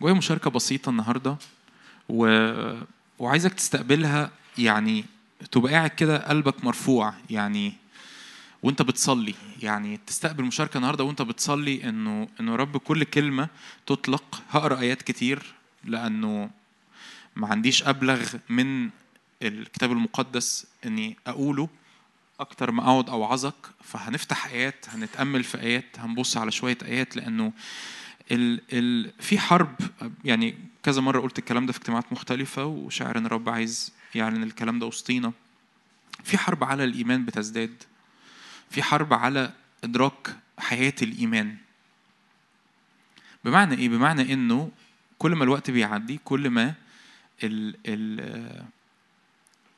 جوايا مشاركة بسيطة النهاردة و... وعايزك تستقبلها يعني تبقى قاعد كده قلبك مرفوع يعني وانت بتصلي يعني تستقبل مشاركة النهاردة وانت بتصلي إنه إنه رب كل كلمة تطلق. هقرأ آيات كتير لأنه ما عنديش أبلغ من الكتاب المقدس إني أقوله. أكتر ما أقعد أوعظك فهنفتح آيات هنتأمل في آيات هنبص على شوية آيات لأنه ال ال في حرب يعني كذا مرة قلت الكلام ده في اجتماعات مختلفة وشاعر ان الرب عايز يعلن الكلام ده وسطينا. في حرب على الإيمان بتزداد. في حرب على إدراك حياة الإيمان. بمعنى إيه؟ بمعنى إنه كل ما الوقت بيعدي كل ما ال ال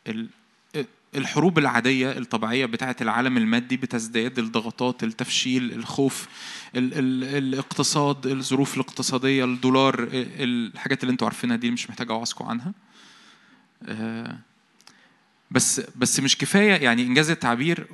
ال الحروب العادية الطبيعية بتاعة العالم المادي بتزداد الضغطات التفشيل الخوف ال ال الاقتصاد الظروف الاقتصادية الدولار الحاجات اللي أنتوا عارفينها دي مش محتاج أوعظكم عنها. آه، بس بس مش كفاية يعني إنجاز التعبير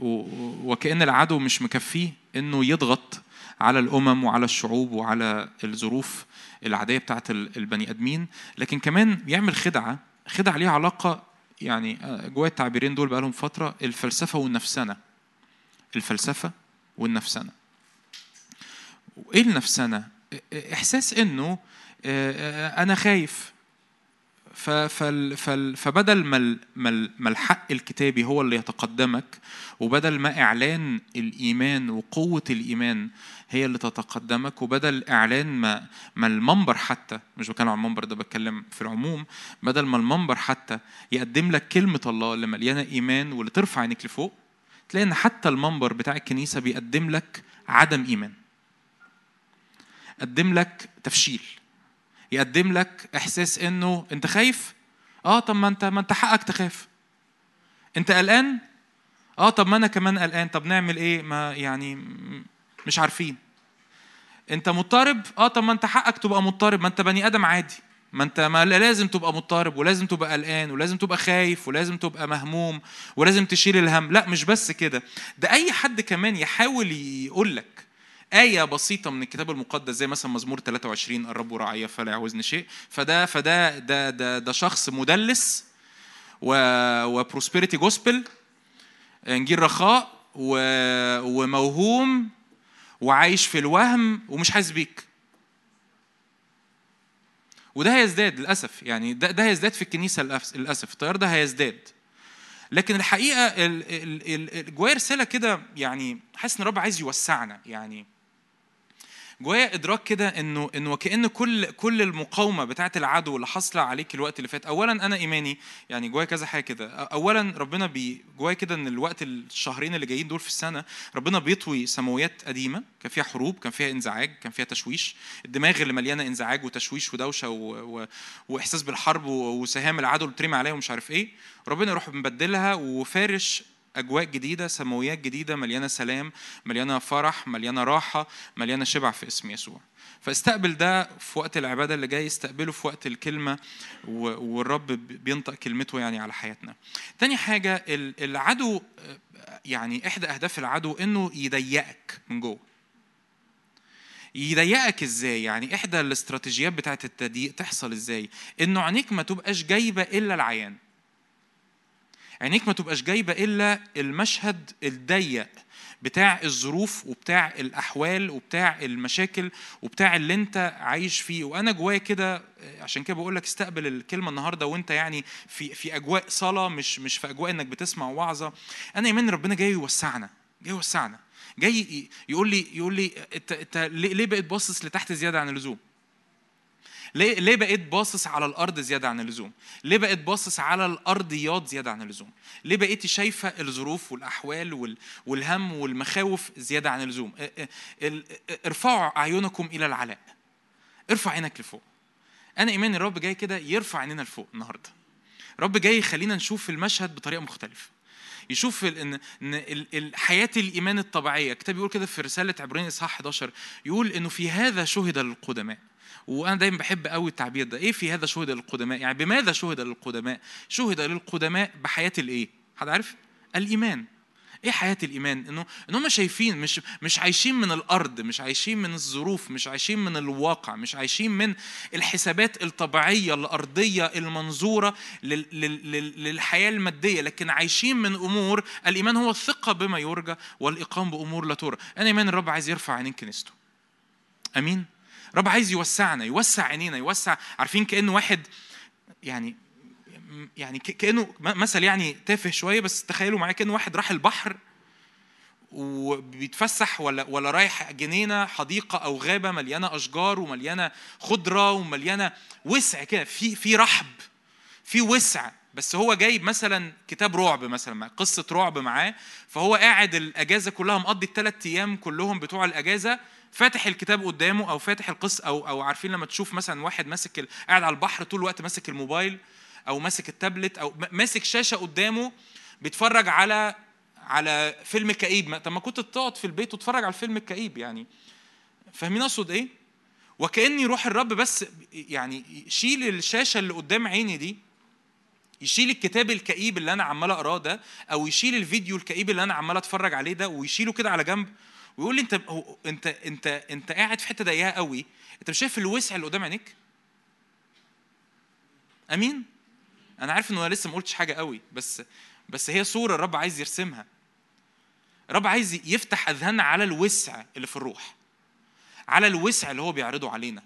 وكأن العدو مش مكفيه إنه يضغط على الأمم وعلى الشعوب وعلى الظروف العادية بتاعت ال- البني آدمين لكن كمان يعمل خدعة خدعة ليها علاقة يعني آه، جوايا التعبيرين دول بقالهم فترة الفلسفة والنفسنة. الفلسفة والنفسنة. وإيه النفسنة؟ إحساس إنه آه، آه، أنا خايف. فبدل ما ال- ما ال- ما الحق الكتابي هو اللي يتقدمك وبدل ما إعلان الإيمان وقوة الإيمان هي اللي تتقدمك وبدل إعلان ما ما المنبر حتى مش بتكلم عن المنبر ده بتكلم في العموم بدل ما المنبر حتى يقدم لك كلمة الله اللي مليانة إيمان واللي ترفع عينيك لفوق تلاقي إن حتى المنبر بتاع الكنيسة بيقدم لك عدم إيمان قدم لك تفشيل. يقدم لك إحساس إنه أنت خايف؟ آه طب ما انت ما أنت حقك تخاف. أنت قلقان؟ آه طب ما أنا كمان قلقان. طب نعمل إيه؟ ما يعني مش عارفين. أنت مضطرب؟ آه طب ما أنت حقك تبقى مضطرب. ما أنت بني آدم عادي. ما أنت ما لازم تبقى مضطرب ولازم تبقى قلقان ولازم تبقى خايف ولازم تبقى مهموم ولازم تشيل الهم. لا مش بس كده. ده أي حد كمان يحاول يقول لك آية بسيطة من الكتاب المقدس زي مثلا مزمور 23 الرب راعي فلا يعوزني شيء. فده فده ده ده ده شخص مدلس و وبروسبريتي جوسبل إنجيل رخاء و وموهوم وعايش في الوهم ومش حاسس بيك. وده هيزداد للأسف يعني ده ده هيزداد في الكنيسة للأسف التيار ده هيزداد. لكن الحقيقة ال- ال- ال- ال- جوايا رسالة كده يعني حاسس إن الرب عايز يوسعنا يعني جوايا إدراك كده انه إنه وكان كل كل المقاومة بتاعه العدو اللي حاصلة عليك الوقت اللي فات اولا أنا إيماني يعني جوايا كذا حاجة كده اولا ربنا بي جوايا كده إن الوقت الشهرين اللي جايين دول في السنة ربنا بيطوي سماويات قديمة كان فيها حروب كان فيها إنزعاج كان فيها تشويش الدماغ اللي مليانة إنزعاج وتشويش ودوشة و... و... وإحساس بالحرب. وسهام العدو اللي بترمي عليها ومش عارف إيه ربنا يروح مبدلها وفارش أجواء جديدة سماويات جديدة مليانة سلام مليانة فرح مليانة راحة مليانة شبع في اسم يسوع. فاستقبل ده في وقت العبادة اللي جاي استقبله في وقت الكلمة و- والرب بينطق كلمته يعني على حياتنا. تاني حاجة ال- العدو يعني إحدى أهداف العدو إنه يضيقك من جوه. يضيقك إزاي؟ يعني إحدى الاستراتيجيات بتاعت التضييق تحصل إزاي؟ إنه عينيك ما تبقاش جايبة إلا العيان. عينيك ما تبقاش جايبة إلا المشهد الضيق بتاع الظروف وبتاع الأحوال وبتاع المشاكل وبتاع اللي أنت عايش فيه. وأنا جوايا كده عشان كده بقول لك استقبل الكلمة النهارده وأنت يعني في في أجواء صلاة مش مش في أجواء إنك بتسمع وعظة. أنا ايمان ربنا جاي يوسعنا جاي يوسعنا. جاي يقول لي يقول لي أنت أنت ليه بقيت باصص لتحت زيادة عن اللزوم؟ ليه ليه بقيت باصص على الأرض زيادة عن اللزوم؟ ليه بقيت باصص على الارضيات زيادة عن اللزوم؟ ليه بقيتي شايفة الظروف والأحوال وال- والهم والمخاوف زيادة عن اللزوم؟ ارفعوا اعينكم إلى العلاء. ارفع عينك لفوق. أنا ايماني الرب جاي كده يرفع عيننا لفوق النهارده. الرب جاي يخلينا نشوف المشهد بطريقة مختلفة. يشوف إن إن حياة الإيمان الطبيعية، الكتاب بيقول كده في رسالة عبرين إصحاح 11 يقول إنه في هذا شهد للقدماء. وأنا دايما بحب قوي التعبير ده. إيه في هذا شهد للقدماء؟ يعني بماذا شهد للقدماء؟ شهد للقدماء بحياة الإيه؟ حد عارف؟ الإيمان. إيه حياة الإيمان؟ إنه إن هم شايفين مش مش عايشين من الأرض مش عايشين من الظروف مش عايشين من الواقع مش عايشين من الحسابات الطبيعية الأرضية المنظورة لل- لل- لل- للحياة المادية. لكن عايشين من أمور الإيمان هو الثقة بما يرجى والإقام بأمور لا ترى. أنا إيمان الرب عايز يرفع عينين كنيسته. آمين. رب عايز يوسعنا يوسع عينينا يوسع عارفين كأنه واحد يعني يعني ك- كأنه م- مثل يعني تافه شوية بس تخيلوا معايا كأنه واحد راح البحر وبيتفسح ولا ولا رايح جنينة حديقة أو غابة مليانة أشجار ومليانة خضرة ومليانة وسع كده في في رحب في وسع. بس هو جايب مثلا كتاب رعب مثلا قصة رعب معاه فهو قاعد الأجازة كلها مقضي الثلاث أيام كلهم بتوع الأجازة فاتح الكتاب قدامه أو فاتح القصة أو أو عارفين لما تشوف مثلا واحد ماسك قاعد على البحر طول الوقت ماسك الموبايل أو ماسك التابلت أو ماسك شاشة قدامه بيتفرج على على فيلم كئيب. طب ما كنت تقعد في البيت وتتفرج على الفيلم الكئيب يعني. فاهمين أقصد إيه؟ وكأني روح الرب بس يعني يشيل الشاشة اللي قدام عيني دي يشيل الكتاب الكئيب اللي أنا عمال أقراه ده أو يشيل الفيديو الكئيب اللي أنا عمال أتفرج عليه ده ويشيله كده على جنب ويقول لي انت انت انت انت قاعد في حتة ضيقة قوي. انت مش شايف الوسع اللي قدام عينيك؟ امين؟ أنا عارف ان أنا لسه ما قلتش حاجة قوي بس بس هي صورة الرب عايز يرسمها. الرب عايز يفتح أذهاننا على الوسع اللي في الروح على الوسع اللي هو بيعرضه علينا.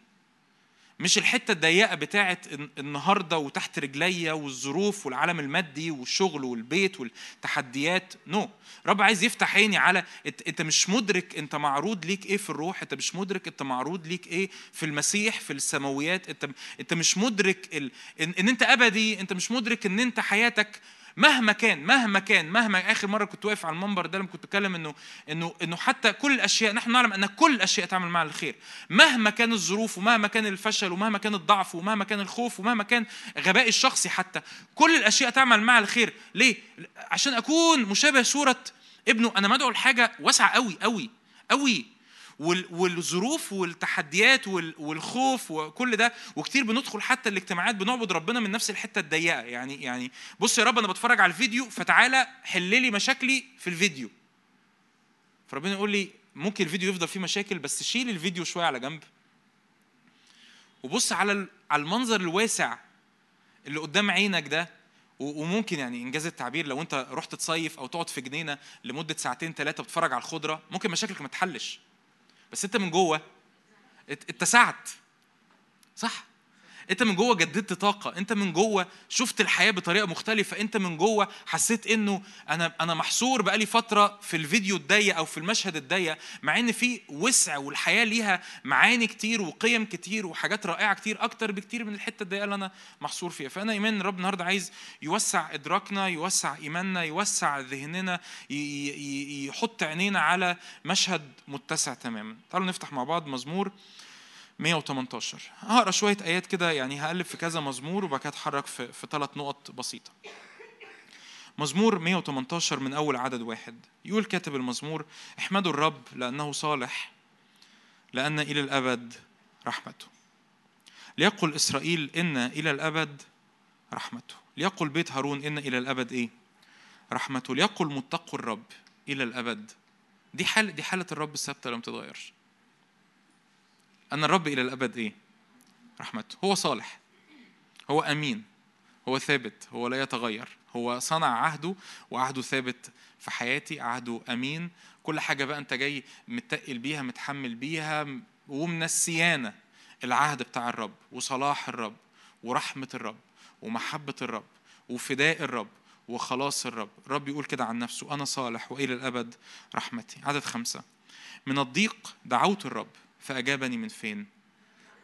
مش الحتة الضيقة بتاعه النهارده وتحت رجليا والظروف والعالم المادي والشغل والبيت والتحديات نو no. رب عايز يفتح عيني على أنت مش مدرك أنت معروض ليك إيه في الروح أنت مش مدرك أنت معروض ليك إيه في المسيح في السماويات انت أنت مش مدرك ال... ان, إن أنت أبدي أنت مش مدرك إن أنت حياتك مهما كان مهما كان مهما آخر مرة كنت واقف على المنبر ده لما كنت بتكلم إنه إنه إنه حتى كل الأشياء نحن نعلم أن كل الأشياء تعمل مع الخير. مهما كان الظروف ومهما كان الفشل ومهما كان الضعف ومهما كان الخوف ومهما كان غباء الشخصي حتى كل الأشياء تعمل مع الخير. ليه؟ عشان أكون مشابه صورة ابنه. أنا مدعو لحاجة واسعة قوي قوي قوي والظروف والتحديات والخوف وكل ده وكتير بندخل حتى الاجتماعات بنعبد ربنا من نفس الحتة الضيقة. يعني يعني بص يا رب أنا بتفرج على الفيديو فتعالى حل لي مشاكلي في الفيديو. فربنا يقول لي ممكن الفيديو يفضل فيه مشاكل بس شيل الفيديو شوية على جنب. وبص على على المنظر الواسع اللي قدام عينك ده وممكن يعني إنجاز التعبير لو أنت رحت تصيف أو تقعد في جنينة لمدة ساعتين ثلاثة بتتفرج على الخضرة ممكن مشاكلك ما تحلش بس انت من جوه اتسعت. صح؟ انت من جوه جددت طاقة انت من جوه شفت الحياة بطريقة مختلفة انت من جوه حسيت انه أنا أنا محصور بقالي فترة في الفيديو الضيق أو في المشهد الضيق مع ان في وسع والحياة ليها معاني كتير وقيم كتير وحاجات رائعة كتير أكتر بكتير من الحتة الضيقة اللي أنا محصور فيها. فانا ايمان الرب النهارده عايز يوسع ادراكنا يوسع ايماننا يوسع ذهننا يحط عينينا على مشهد متسع تماما. تعالوا نفتح مع بعض مزمور. 118 هقرأ شوية آيات كده يعني هقلب في كذا مزمور وبعد كده أتحرك في, في ثلاث نقط بسيطة. مزمور 118 من أول عدد واحد. يقول كاتب المزمور احمدوا الرب لأنه صالح لأن إلى الأبد رحمته. ليقل إسرائيل إن إلى الأبد رحمته. ليقل بيت هارون إن إلى الأبد إيه؟ رحمته. ليقل متقوا الرب إلى الأبد. دي حال دي حالة الرب الثابتة لم تتغيرش. أن الرب إلى الأبد إيه؟ رحمته. هو صالح. هو أمين. هو ثابت. هو لا يتغير. هو صنع عهده وعهده ثابت في حياتي عهده أمين. كل حاجة بقى أنت جاي متقل بيها متحمل بيها ومن السيانة العهد بتاع الرب وصلاح الرب ورحمة الرب ومحبة الرب وفداء الرب وخلاص الرب. الرب يقول كده عن نفسه أنا صالح وإلى الأبد رحمتي. عدد خمسة. من الضيق دعوت الرب. فأجابني من فين؟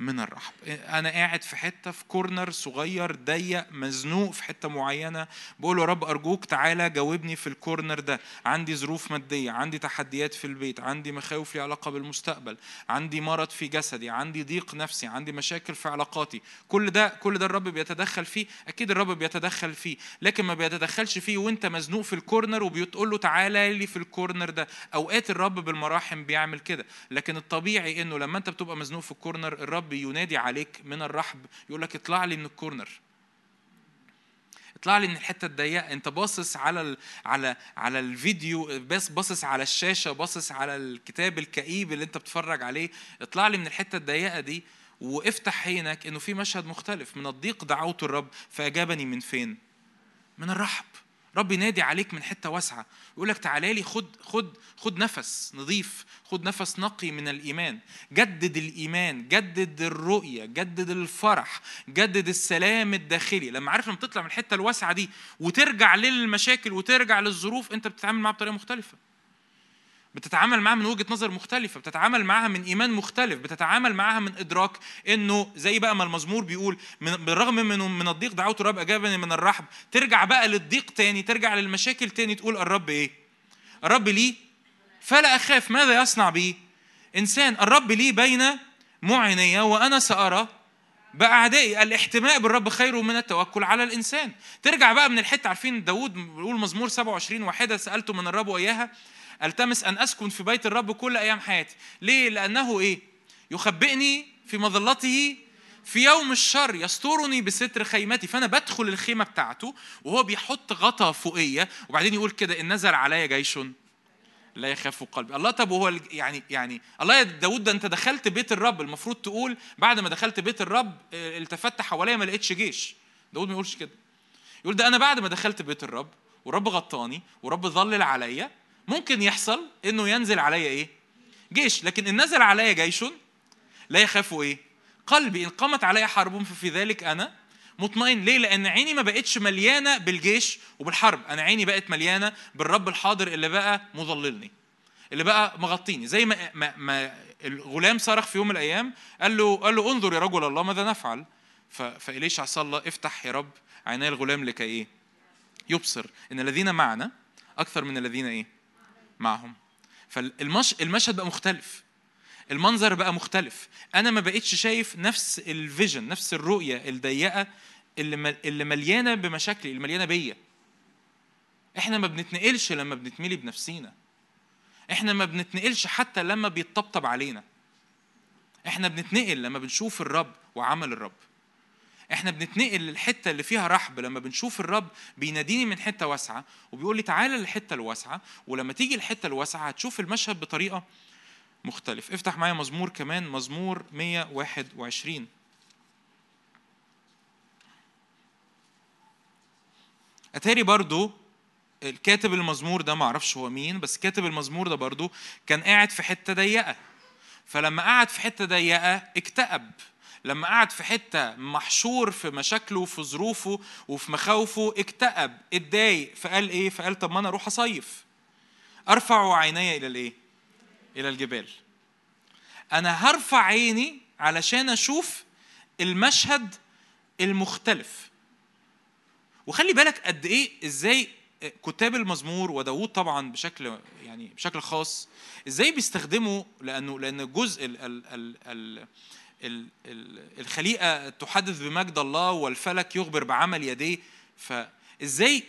من الرحب. أنا قاعد في حتة في كورنر صغير ضيق مزنوق في حتة معينة. بقول يا رب أرجوك تعالى جاوبني في الكورنر ده. عندي ظروف مادية عندي تحديات في البيت عندي مخاوف لي علاقة بالمستقبل عندي مرض في جسدي عندي ضيق نفسي عندي مشاكل في علاقاتي. كل ده كل ده الرب بيتدخل فيه؟ أكيد الرب بيتدخل فيه لكن ما بيتدخلش فيه وأنت مزنوق في ال corner وبتقول له تعالى لي في ال corner ده. أوقات الرب بالمراحم بيعمل كده لكن الطبيعي إنه لما أنت بتبقى مزنوق في ال corner الرب ينادي عليك من الرحب يقول لك اطلع لي من ال corner. اطلع لي من الحتة الضيقة. انت باصص على ال... على على الفيديو بس باصص على الشاشة باصص على الكتاب الكئيب اللي انت بتتفرج عليه. اطلع لي من الحتة الضيقة دي وافتح عينك إنه في مشهد مختلف. من الضيق دعوت الرب فأجابني من فين؟ من الرحب. رب ينادي عليك من حتة واسعة. يقول لك تعالى لي خد خد خد نفس نظيف خد نفس نقي من الإيمان. جدد الإيمان جدد الرؤية جدد الفرح جدد السلام الداخلي. لما عارف لما تطلع من الحتة الواسعة دي وترجع للمشاكل وترجع للظروف أنت بتتعامل معاها بطريقة مختلفة. بتتعامل معاها من وجهة نظر مختلفة بتتعامل معاها من إيمان مختلف بتتعامل معاها من إدراك إنه زي بقى ما المزمور بيقول من بالرغم من من الضيق دعوت الرب أجابني من الرحب ترجع بقى للضيق تاني ترجع للمشاكل تاني تقول الرب إيه؟ الرب لي فلا أخاف ماذا يصنع بي؟ إنسان الرب لي بين معينيه وأنا سأرى بأعدائي الاحتماء بالرب خير من التوكل على الإنسان. ترجع بقى من الحتة عارفين داود بيقول مزمور 27 واحدة سألته من الرب وإياها ألتمس أن أسكن في بيت الرب كل أيام حياتي. ليه؟ لأنه إيه؟ يخبئني في مظلته في يوم الشر يسترني بستر خيمتي. فأنا بدخل الخيمة بتاعته وهو بيحط غطا فوقية وبعدين يقول كده إن نزل علي جيش لا يخاف قلبي. الله طب وهو يعني يعني الله يا داود ده أنت دخلت بيت الرب. المفروض تقول بعد ما دخلت بيت الرب آه، التفت حواليا ما لقيتش جيش. داود ما يقولش كده. يقول ده أنا بعد ما دخلت بيت الرب ورب غطاني ورب ظلل عليا ممكن يحصل إنه ينزل عليا إيه؟ جيش. لكن إن نزل عليا جيش لا يخاف إيه؟ قلبي. إن قامت علي حرب ففي ذلك أنا مطمئن. ليه؟ لأن عيني ما بقتش مليانة بالجيش وبالحرب. أنا عيني بقت مليانة بالرب الحاضر اللي بقى مظللني اللي بقى مغطيني. زي ما, ما, ما الغلام صرخ في يوم من الأيام قال له قال له انظر يا رجل الله ماذا نفعل؟ فإليش عصى الله؟ افتح يا رب عيني الغلام لكي إيه؟ يبصر. إن الذين معنا أكثر من الذين إيه؟ معهم. فالمش المشهد بقى مختلف. المنظر بقى مختلف. أنا ما بقتش شايف نفس الفيجن نفس الرؤية الضيقة اللي اللي مليانة بمشاكلي اللي مليانة بيا. إحنا ما بنتنقلش لما بنتملي بنفسينا. إحنا ما بنتنقلش حتى لما بيتطبطب علينا. إحنا بنتنقل لما بنشوف الرب وعمل الرب. إحنا بنتنقل للحتة اللي فيها رحب لما بنشوف الرب بيناديني من حتة واسعة وبيقول لي تعالى للحتة الواسعة ولما تيجي الحتة الواسعة هتشوف المشهد بطريقة مختلف. افتح معايا مزمور كمان مزمور 121 أتاري برضو الكاتب المزمور ده معرفش هو مين بس كاتب المزمور ده برضو كان قاعد في حتة ضيقة. فلما قعد في حتة ضيقة اكتئب. لما قعد في حتة محشور في مشاكله وفي ظروفه وفي مخاوفه اكتئب اتضايق فقال إيه؟ فقال طب ما أنا أروح أصيف. أرفع عيني إلى الإيه؟ إلى الجبال. أنا هرفع عيني علشان أشوف المشهد المختلف. وخلي بالك قد إيه إزاي كتاب المزمور وداوود طبعا بشكل يعني بشكل خاص إزاي بيستخدموا لأنه لأن جزء ال ال ال ال الخليقة تحدث بمجد الله والفلك يخبر بعمل يديه. فازاي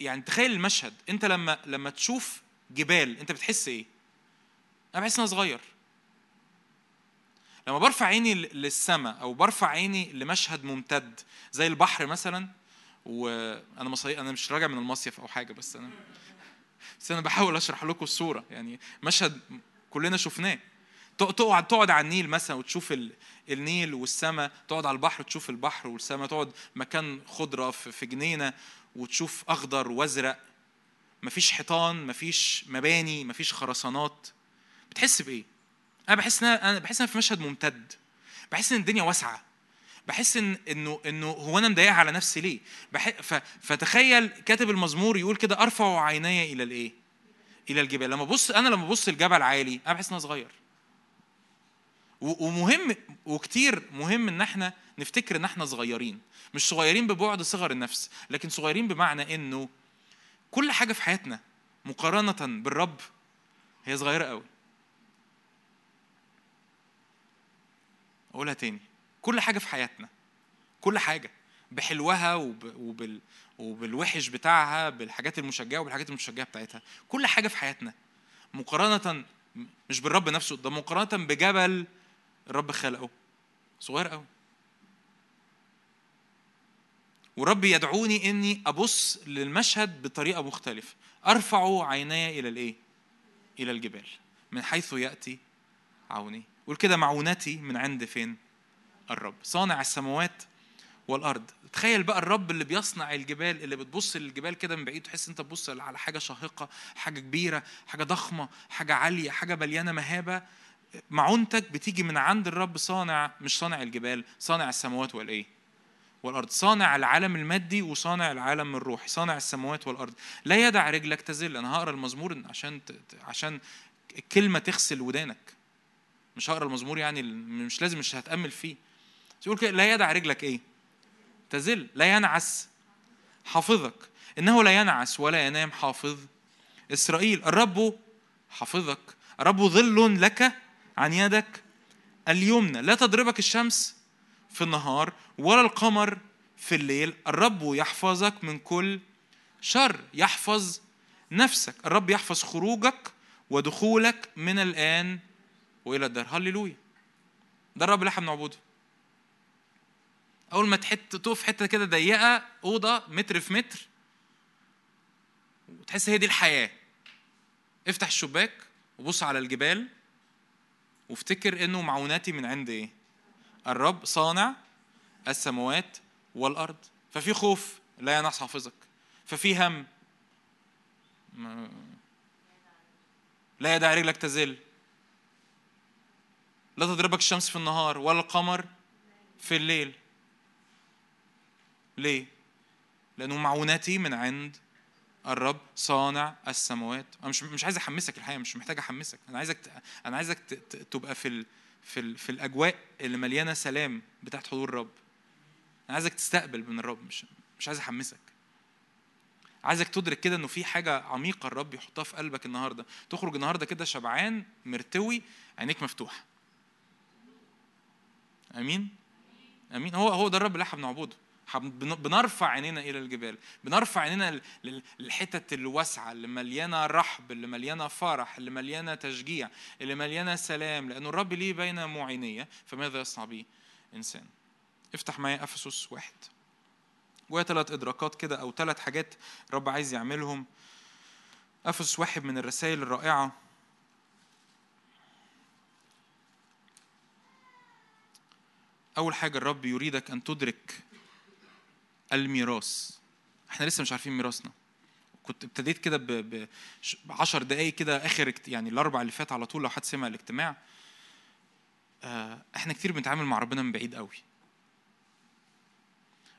يعني تخيل المشهد. أنت لما لما تشوف جبال أنت بتحس إيه؟ أنا بحس إن أنا صغير. لما برفع عيني للسماء أو برفع عيني لمشهد ممتد زي البحر مثلا وأنا مصري أنا مش راجع من المصيف أو حاجة بس أنا بس أنا بحاول أشرح لكم الصورة. يعني مشهد كلنا شفناه. تقعد تقعد على النيل مثلا وتشوف النيل والسماء تقعد على البحر وتشوف البحر والسماء تقعد مكان خضرة في جنينة وتشوف أخضر وأزرق. مفيش حيطان مفيش مباني مفيش خرسانات. بتحس بإيه؟ أنا بحس إن أنا بحس إن في مشهد ممتد. بحس إن الدنيا واسعة. بحس إن إنه إنه هو أنا مضايق على نفسي ليه؟ بح... ف... فتخيل كاتب المزمور يقول كده أرفع عيني إلى الإيه؟ إلى الجبال. لما بص أنا لما ببص الجبل عالي أنا بحس إن أنا صغير. ومهم وكتير مهم إن إحنا نفتكر إن إحنا صغيرين. مش صغيرين ببعد صغر النفس لكن صغيرين بمعنى إنه كل حاجة في حياتنا مقارنة بالرب هي صغيرة قوي أقولها تاني. كل حاجة في حياتنا كل حاجة بحلوها وب... وبال... وبالوحش بتاعها بالحاجات المشجعة وبالحاجات المشجعه بتاعتها كل حاجة في حياتنا مقارنة مش بالرب نفسه ده مقارنة بجبل الرب خلقه. صغير قوي. ورب يدعوني إني أبص للمشهد بطريقة مختلفة. أرفع عيني إلى الإيه؟ إلى الجبال. من حيث يأتي عوني. قول كده معونتي من عند فين؟ الرب. صانع السماوات والأرض. تخيل بقى الرب اللي بيصنع الجبال اللي بتبص للجبال كده من بعيد تحس أنت تبص على حاجة شاهقة حاجة كبيرة حاجة ضخمة حاجة عالية حاجة مليانة مهابة. معونتك بتيجي من عند الرب صانع مش صانع الجبال صانع السماوات والإيه؟ والأرض. صانع العالم المادي وصانع العالم الروحي. صانع السماوات والأرض. لا يدع رجلك تزل. أنا هقرأ المزمور عشان عشان الكلمة تغسل ودانك. مش هقرأ المزمور يعني مش لازم مش هتأمل فيه. يقول كده لا يدع رجلك إيه؟ تزل. لا ينعس حافظك. إنه لا ينعس ولا ينام حافظ إسرائيل. الرب حافظك. الرب ظل لك عن يدك اليمنى. لا تضربك الشمس في النهار ولا القمر في الليل. الرب يحفظك من كل شر. يحفظ نفسك. الرب يحفظ خروجك ودخولك من الآن وإلى الدار. هللويا. ده الرب اللي إحنا بنعبده. أول ما تحت تقف حتة كده ضيقة أوضة متر في متر وتحس هي دي الحياة. افتح الشباك وبص على الجبال. وافتكر انه معوناتي من عند إيه؟ الرب صانع السماوات والأرض. ففي خوف لا ينحص حافظك. ففي هم. لا يدع رجلك تزل. لا تضربك الشمس في النهار ولا القمر في الليل. ليه؟ لأنه معوناتي من عند الرب صانع السماوات. أنا مش مش عايز أحمسك الحقيقة مش محتاج أحمسك. أنا عايزك أنا عايزك تبقى في. في. في الأجواء اللي مليانة سلام بتاعت حضور الرب. أنا عايزك تستقبل من الرب مش مش عايز أحمسك. عايزك تدرك كده إنه في حاجة عميقة الرب يحطها في قلبك النهارده. تخرج النهارده كده شبعان مرتوي عينيك مفتوحة. آمين؟ آمين. هو هو ده الرب اللي إحنا بنعبده. بنرفع عينينا إلى الجبال. بنرفع عينينا للحتت الواسعة اللي مليانة رحب اللي مليانة فرح اللي مليانة تشجيع اللي مليانة سلام. لأنه الرب ليه بين معينية فماذا يصنع به إنسان؟ افتح معايا أفسس واحد. وهي ثلاث إدراكات كده أو ثلاث حاجات الرب عايز يعملهم. أفسس واحد من الرسائل الرائعة. أول حاجة الرب يريدك أن تدرك الميراث. إحنا لسه مش عارفين ميراثنا. كنت ابتديت كده ب 10 دقايق كده آخر يعني الأربع اللي فات على طول لو حد سمع الاجتماع. آه، إحنا كتير بنتعامل مع ربنا من بعيد قوي.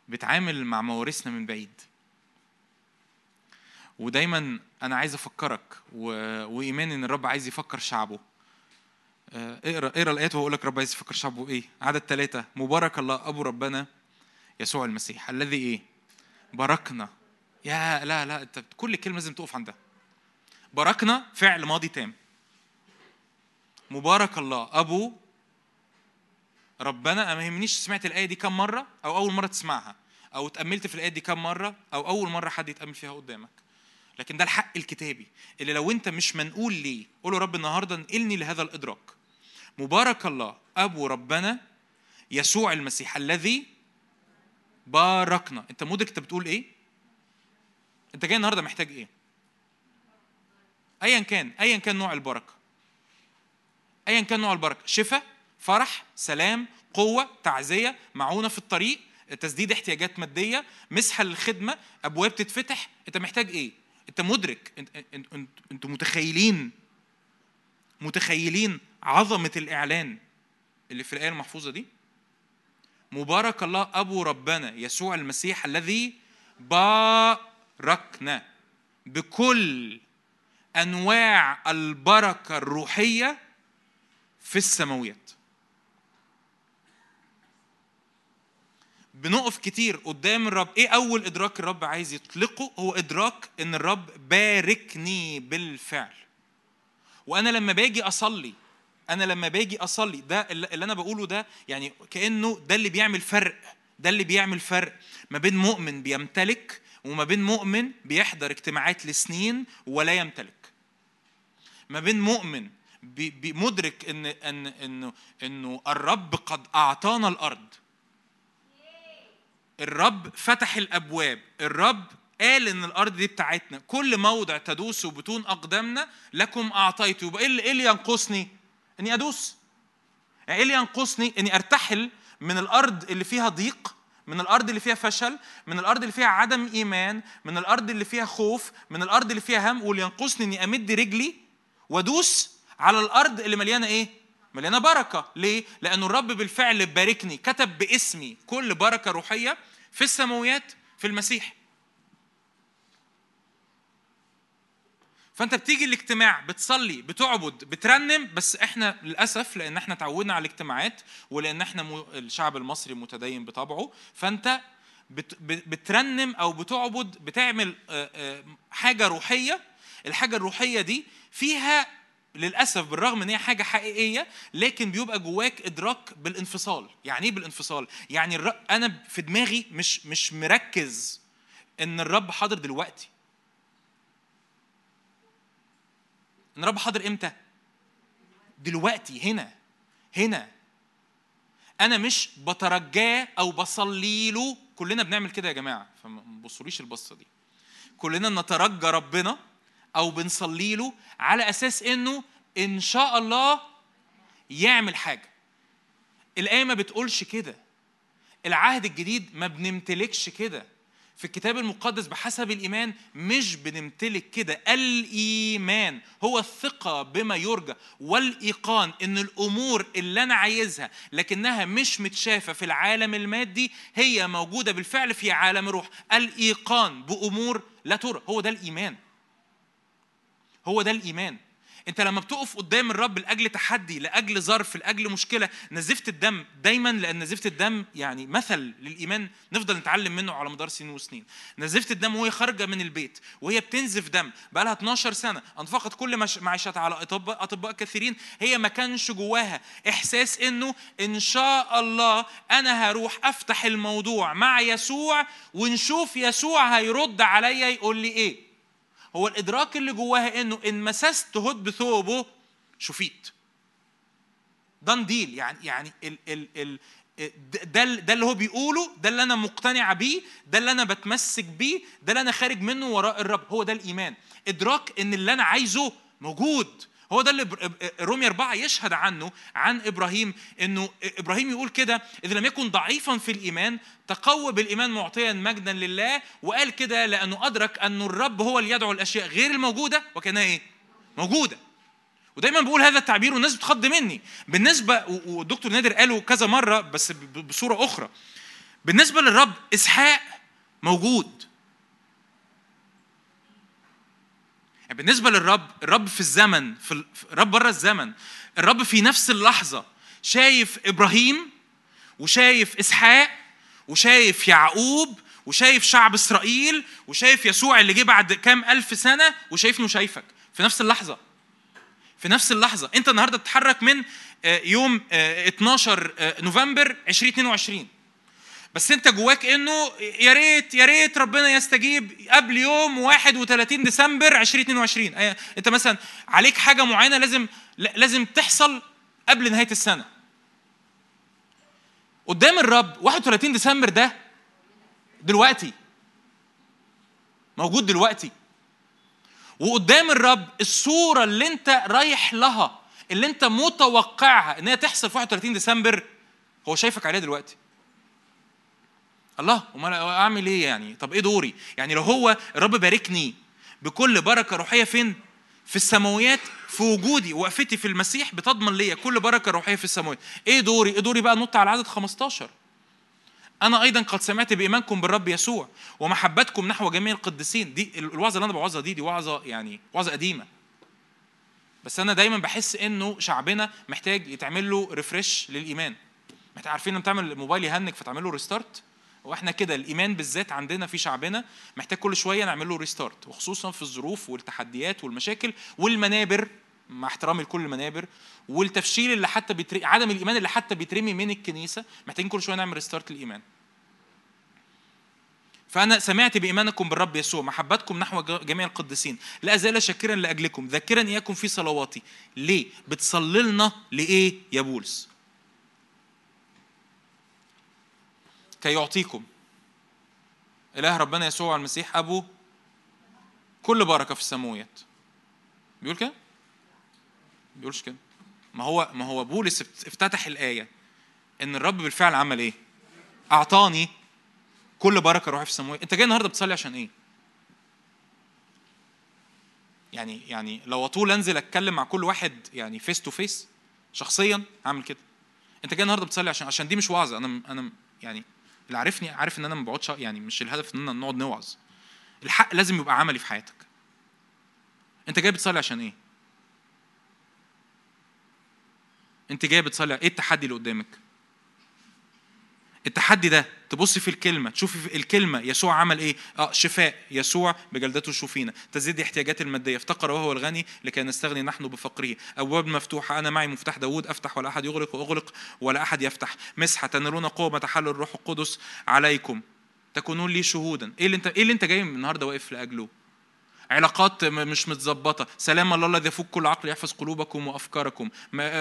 بتعامل مع موارثنا من بعيد. ودايما أنا عايز أفكرك و... إن الرب عايز يفكر شعبه. آه، اقرا اقرأ الآيات وأقول لك رب عايز يفكر شعبه إيه. عدد ثلاثة مبارك الله أبو ربنا. يسوع المسيح الذي إيه؟ باركنا. يا لا لا أنت كل كلمة لازم تقف عندها. باركنا فعل ماضي تام. مبارك الله. أبو ربنا ما يهمنيش سمعت الآية دي كم مرة أو أول مرة تسمعها أو اتأملت في الآية دي كم مرة أو أول مرة حد يتأمل فيها قدامك. لكن ده الحق الكتابي اللي لو أنت مش منقول ليه قول رب النهارده انقلني لهذا الإدراك. مبارك الله. أبو ربنا يسوع المسيح الذي باركنا. انت مدرك انت بتقول إيه؟ انت جاي النهارده محتاج إيه؟ ايا كان ايا كان نوع البركة. ايا كان نوع البركة. شفاء فرح سلام قوة تعزية معونة في الطريق تسديد احتياجات مادية مسحه للخدمه أبواب تتفتح. انت محتاج إيه؟ انت مدرك. انت انت أنتوا متخيلين. متخيلين عظمة الإعلان اللي في الآية المحفوظة دي؟ مبارك الله أبو ربنا يسوع المسيح الذي باركنا بكل أنواع البركة الروحية في السماويات. بنقف كتير قدام الرب. إيه أول إدراك الرب عايز يطلقه؟ هو إدراك إن الرب باركني بالفعل. وأنا لما باجي أصلي أنا لما باجي أصلي ده اللي أنا بقوله ده يعني كأنه ده اللي بيعمل فرق ده اللي بيعمل فرق ما بين مؤمن بيمتلك وما بين مؤمن بيحضر اجتماعات لسنين ولا يمتلك. ما بين مؤمن مدرك ان ان إنه إنه الرب قد أعطانا الأرض. الرب فتح الأبواب الرب قال إن الأرض دي بتاعتنا. كل موضع تدوسوا بطون أقدامنا لكم أعطيته. يبقى إيه إيه اللي ينقصني؟ اني ادوس. إيه اللي ينقصني؟ اني ارتحل من الأرض اللي فيها ضيق من الأرض اللي فيها فشل من الأرض اللي فيها عدم ايمان من الأرض اللي فيها خوف من الأرض اللي فيها هم واللي ينقصني اني امد رجلي وادوس على الأرض اللي مليانة إيه؟ مليانة بركة. ليه؟ لأنه الرب بالفعل باركني كتب باسمي كل بركة روحية في السماويات في المسيح. فانت بتيجي الاجتماع بتصلي بتعبد بترنم بس إحنا للأسف لأن إحنا تعودنا على الاجتماعات ولأن إحنا. الشعب المصري متدين بطبعه فانت بت... بترنم أو بتعبد بتعمل حاجة روحية الحاجة الروحية دي فيها للأسف بالرغم إن هي حاجة حقيقية لكن بيبقى جواك إدراك بالانفصال يعني إيه بالانفصال يعني. أنا في دماغي مش مش مركز إن الرب حاضر دلوقتي إن الرب حاضر إمتى؟ دلوقتي هنا هنا. أنا مش بترجاه أو بصلي له. كلنا بنعمل كده يا جماعة فما تبصوليش البصة دي. كلنا نترجى ربنا أو بنصلي له على أساس إنه إن شاء الله يعمل حاجة. الآية ما بتقولش كده. العهد الجديد ما بنمتلكش كده. في الكتاب المقدس بحسب الإيمان مش بنمتلك كده. الإيمان هو الثقة بما يرجى والإيقان إن الأمور اللي أنا عايزها لكنها مش متشافة في العالم المادي هي موجودة بالفعل في عالم الروح. الإيقان بأمور لا ترى. هو ده الإيمان. هو ده الإيمان. انت لما بتقف قدام الرب لأجل تحدي لأجل ظرف لأجل مشكلة نزفت الدم دايما لأن نزفت الدم يعني مثل للإيمان نفضل نتعلم منه على مدار سنين وسنين. نزفت الدم وهي خارجة من البيت وهي بتنزف دم بقى لها 12 سنة أنفقت كل معيشتها على اطباء أطباء كثيرين هي ما كانش جواها إحساس إنه إن شاء الله أنا هروح أفتح الموضوع مع يسوع ونشوف يسوع هيرد عليا يقول لي إيه؟ هو الإدراك اللي جواها إنه إن مسست هد بثوبه شفيت. دان ديل يعني يعني ال ال ال ده ده اللي هو بيقوله ده اللي أنا مقتنع بيه ده اللي أنا بتمسك بيه ده اللي أنا خارج منه وراء الرب. هو ده الإيمان. إدراك إن اللي أنا عايزه موجود. هو ده اللي رومية أربعة يشهد عنه عن إبراهيم إنه إبراهيم يقول كده إذا لم يكن ضعيفا في الإيمان تقوى بالإيمان معطيا مجدا لله وقال كده لأنه أدرك أن الرب هو اللي يدعو الأشياء غير الموجودة وكانها إيه؟ موجودة. ودايما بقول هذا التعبير والناس بتخض مني. بالنسبة والدكتور نادر قاله كذا مرة بس بصورة أخرى. بالنسبة للرب إسحاق موجود. يعني بالنسبة للرب الرب في الزمن في الرب بره الزمن الرب في نفس اللحظة شايف إبراهيم وشايف إسحاق وشايف يعقوب وشايف شعب إسرائيل وشايف يسوع اللي جه بعد كام ألف سنة وشايفني وشايفك في نفس اللحظة. في نفس اللحظة. أنت النهاردة تتحرك من آه، يوم 12 آه، آه، نوفمبر 2022 بس انت جواك انه يا ريت يا ريت ربنا يستجيب قبل يوم 31 ديسمبر 2022 انت مثلا عليك حاجة معينة لازم لازم تحصل قبل نهاية السنة. قدام الرب 31 ديسمبر ده دلوقتي موجود دلوقتي. وقدام الرب الصورة اللي انت رايح لها اللي انت متوقعها ان هي تحصل في 31 ديسمبر هو شايفك عليها دلوقتي. الله أمال أعمل إيه يعني؟ طب إيه دوري؟ يعني لو هو الرب باركني بكل بركة روحية فين؟ في السماويات في وجودي وقفتي في المسيح بتضمن ليا كل بركة روحية في السماوات إيه دوري؟ إيه دوري بقى؟ نط على عدد 15 أنا أيضا قد سمعت بإيمانكم بالرب يسوع ومحبتكم نحو جميع القديسين. دي الوعظة اللي أنا بوعظها دي دي وعظة يعني وعظة قديمة. بس أنا دايما بحس إنه شعبنا محتاج يتعمل له refresh للإيمان. محتاج عارفين لما تعمل الموبايل يهنج فتعمل له restart وإحنا كده الإيمان بالذات عندنا في شعبنا محتاج كل شوية نعمل له restart وخصوصا في الظروف والتحديات والمشاكل والمنابر مع احترامي لكل المنابر والتفشيل اللي حتى بيترمي عدم الإيمان اللي حتى بيترمي من الكنيسة محتاجين كل شوية نعمل restart للإيمان فأنا سمعت بإيمانكم بالرب يسوع محبتكم نحو جميع القديسين لا أزال شاكرا لأجلكم ذاكرا إياكم في صلواتي ليه؟ بتصلي لنا لإيه يا بولس؟ كي يعطيكم. إله ربنا يسوع المسيح أبو. كل بركة في السماويات. بيقول كده؟ بيقولش كده. ما هو ما هو بولس افتتح الآية. إن الرب بالفعل عمل إيه؟ أعطاني كل بركة روحي في السماويات أنت جاي النهاردة بتصلي عشان إيه؟ يعني يعني لو أطول أنزل أتكلم مع كل واحد يعني face to face شخصيا هعمل كده. أنت جاي النهارده بتصلي عشان عشان دي مش وعظة. أنا أنا يعني اللي عارفني عارف إن أنا ما بقعدش يعني مش الهدف إن نقعد نوعظ. الحق لازم يبقى عملي في حياتك. أنت جاي بتصلي عشان إيه؟ أنت جاي بتصلي إيه التحدي اللي قدامك؟ التحدي ده تبص في الكلمة تشوفي في الكلمة يسوع عمل إيه؟ آه شفاء يسوع بجلدته شوفينا. تزيد احتياجات المادية افتقر وهو الغني لكي نستغني نحن بفقره. أبواب مفتوحة أنا معي مفتاح داوود أفتح ولا أحد يغلق وأغلق ولا أحد يفتح. مسحة تنالون قوة تحل الروح القدس عليكم. تكونون لي شهودا. إيه اللي انت إيه اللي أنت جاي النهارده واقف لأجله؟ علاقات مش متظبطة. سلام الله الذي يفوق كل عقل يحفظ قلوبكم وأفكاركم.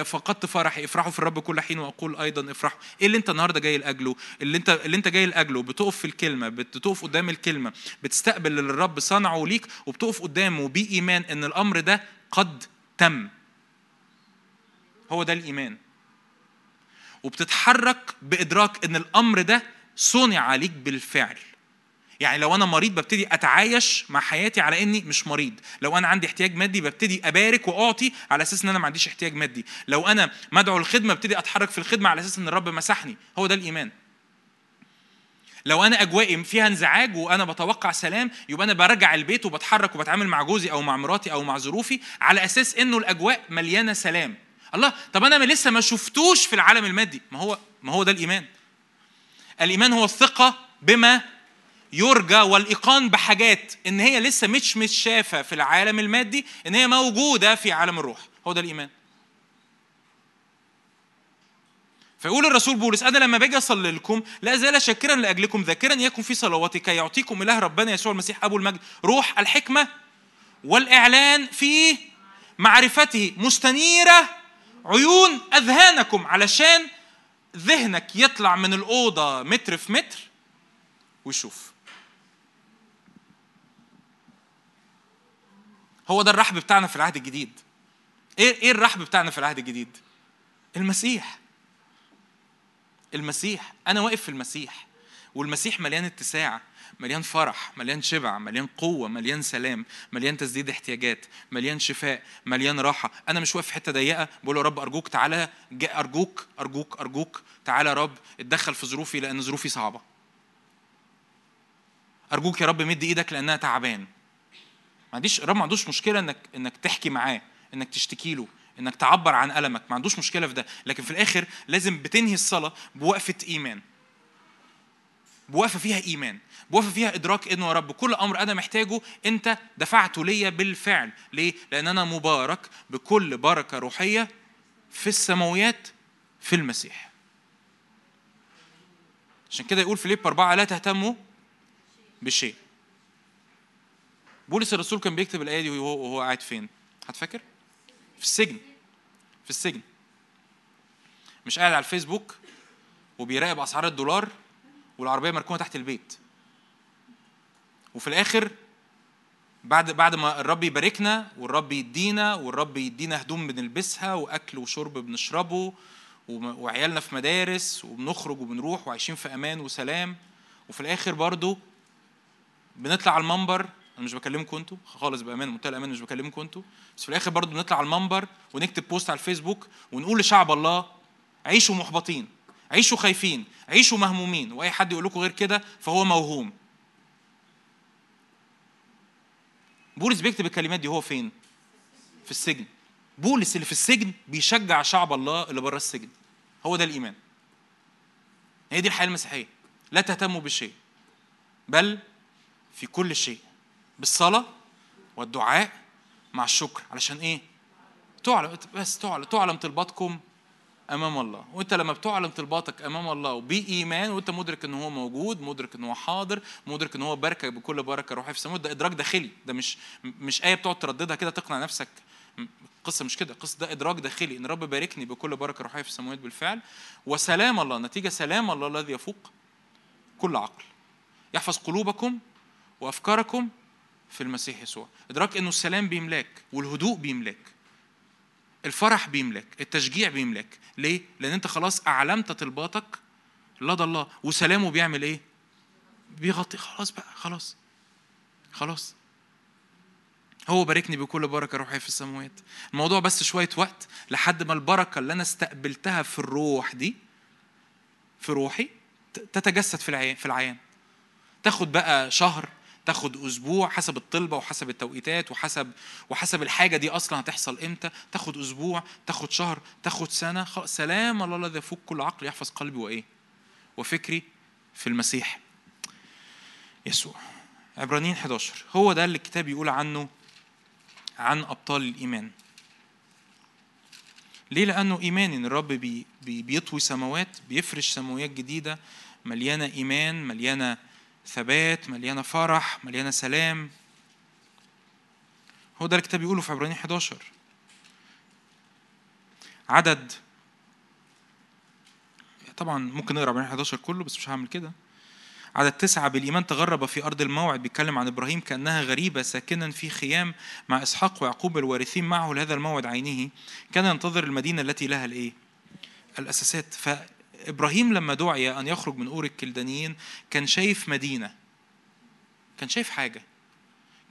فقدت فرحي افرحوا في الرب كل حين وأقول أيضا افرحوا. إيه اللي أنت النهاردة جاي لأجله؟ اللي أنت اللي أنت جاي لأجله بتقف في الكلمة بتقف قدام الكلمة بتستقبل اللي الرب صنعه ليك وبتقف قدامه بإيمان إن الأمر ده قد تم. هو ده الإيمان. وبتتحرك بإدراك إن الأمر ده صنع عليك بالفعل. يعني لو أنا مريض ببتدي أتعايش مع حياتي على إني مش مريض. لو أنا عندي احتياج مادي ببتدي أبارك وأعطي على أساس إن أنا ما عنديش احتياج مادي. لو أنا مدعو الخدمة ببتدي أتحرك في الخدمة على أساس إن الرب مسحني. هو ده الإيمان. لو أنا أجوائي فيها انزعاج وأنا بتوقع سلام يبقى أنا برجع البيت وبتحرك وبتعامل مع جوزي أو مع مراتي أو مع ظروفي على أساس إنه الأجواء مليانة سلام. الله طب أنا لسه ما شفتوش في العالم المادي. ما هو ما هو ده الإيمان. الإيمان هو الثقة بما يرجى والإيقان بحاجات إن هي لسه مش متشافه في العالم المادي إن هي موجودة في عالم الروح. هو ده الإيمان. فيقول الرسول بولس أنا لما باجي أصلي لكم لا ازال شاكرا لأجلكم ذاكرا يكن في صلواتي كي يعطيكم إله ربنا يسوع المسيح أبو المجد. روح الحكمة والإعلان في معرفته مستنيرة عيون أذهانكم علشان ذهنك يطلع من الأوضة متر في متر ويشوف. هو ده الرحب بتاعنا في العهد الجديد. إيه إيه الرحب بتاعنا في العهد الجديد؟ المسيح. المسيح. أنا واقف في المسيح. والمسيح مليان اتساع مليان فرح مليان شبع مليان قوة مليان سلام مليان تسديد احتياجات مليان شفاء مليان راحة. أنا مش واقف في حتة ضيقة بقول يا رب أرجوك تعالى أرجوك أرجوك أرجوك تعالى يا رب اتدخل في ظروفي لأن ظروفي صعبة. أرجوك يا رب مد إيدك لأنها تعبان. ما عنديش الرب ما عندوش مشكلة انك إنك تحكي معاه إنك تشتكي له إنك تعبر عن ألمك. ما عندوش مشكلة في ده. لكن في الآخر لازم بتنهي الصلاة بوقفة إيمان. بوقفة فيها إيمان. بوقفة فيها إدراك انه يا رب. كل أمر أنا محتاجه أنت دفعته ليا بالفعل. ليه؟ لأن أنا مبارك بكل بركة روحية في السماويات في المسيح. عشان كده يقول فيليب أربعة لا تهتموا بشيء. بولس الرسول كان بيكتب الآية دي وهو, وهو قاعد فين؟ هتفكر؟ في السجن في السجن مش قاعد على الفيسبوك وبيراقب أسعار الدولار والعربية مركونة تحت البيت وفي الآخر بعد بعد ما الرب يباركنا والرب يدينا والرب يدينا هدوم بنلبسها وأكل وشرب بنشربه وعيالنا في مدارس وبنخرج وبنروح وعايشين في أمان وسلام وفي الآخر برضو بنطلع على المنبر أنا مش بكلمكم أنتوا خالص بأمان منتهى الأمان مش بكلمكم أنتوا. بس في الآخر برضه بنطلع على المنبر ونكتب بوست على الفيسبوك ونقول لشعب الله عيشوا محبطين عيشوا خايفين عيشوا مهمومين وأي حد يقول لكم غير كده فهو موهوم. بولس بيكتب الكلمات دي هو فين؟ في السجن. بولس اللي في السجن بيشجع شعب الله اللي بره السجن. هو ده الإيمان. هي دي الحياة المسيحية. لا تهتموا بشيء بل في كل شيء. بالصلاة والدعاء مع الشكر. علشان إيه؟ تعلم بس تعلم تعلم طلباتكم أمام الله. وأنت لما بتعلم طلباتك أمام الله وبإيمان وأنت مدرك إن هو موجود مدرك إن هو حاضر مدرك إن هو باركك بكل بركة روحية في السماء. ده إدراك داخلي. ده مش مش آية بتقعد ترددها كده تقنع نفسك. القصة مش كده. القصة ده إدراك داخلي. إن رب باركني بكل بركة روحية في السماوات بالفعل. وسلام الله. نتيجة سلام الله الذي يفوق كل عقل. يحفظ قلوبكم وأفكاركم في المسيح يسوع. إدراك إنه السلام بيملاك والهدوء بيملاك. الفرح بيملاك. التشجيع بيملاك. ليه؟ لأن أنت خلاص أعلمت طلباتك لدى الله. وسلامه بيعمل إيه؟ بيغطي. خلاص بقى. خلاص. خلاص. هو باركني بكل بركة روحية في السماوات. الموضوع بس شوية وقت لحد ما البركة اللي أنا استقبلتها في الروح دي في روحي تتجسد في العيان في العيان. تاخد بقى شهر تاخد أسبوع حسب الطلبة وحسب التوقيتات وحسب وحسب الحاجة دي أصلا هتحصل إمتى. تاخد أسبوع تاخد شهر تاخد سنة. سلام الله الذي يفوق كل عقل يحفظ قلبي. وإيه؟ وفكري في المسيح يسوع. عبرانيين 11 هو ده اللي الكتاب يقول عنه عن أبطال الإيمان. ليه؟ لأنه إيماني. إن الرب بي بيطوي سماوات بيفرش سماويات جديدة مليانة إيمان مليانة ثبات مليانة فرح مليانة سلام. هو ده الكتاب بيقوله في عبرانيين 11 عدد. طبعا ممكن نقرأ عبرانيين 11 كله بس مش هعمل كده. عدد تسعة بالإيمان تغرب في أرض الموعد بيتكلم عن إبراهيم كأنها غريبة ساكنا في خيام مع إسحاق ويعقوب الوارثين معه لهذا الموعد عينه كان ينتظر المدينة التي لها الإيه؟ الأساسات. إبراهيم لما دعي أن يخرج من أور الكلدانيين كان شايف مدينة كان شايف حاجة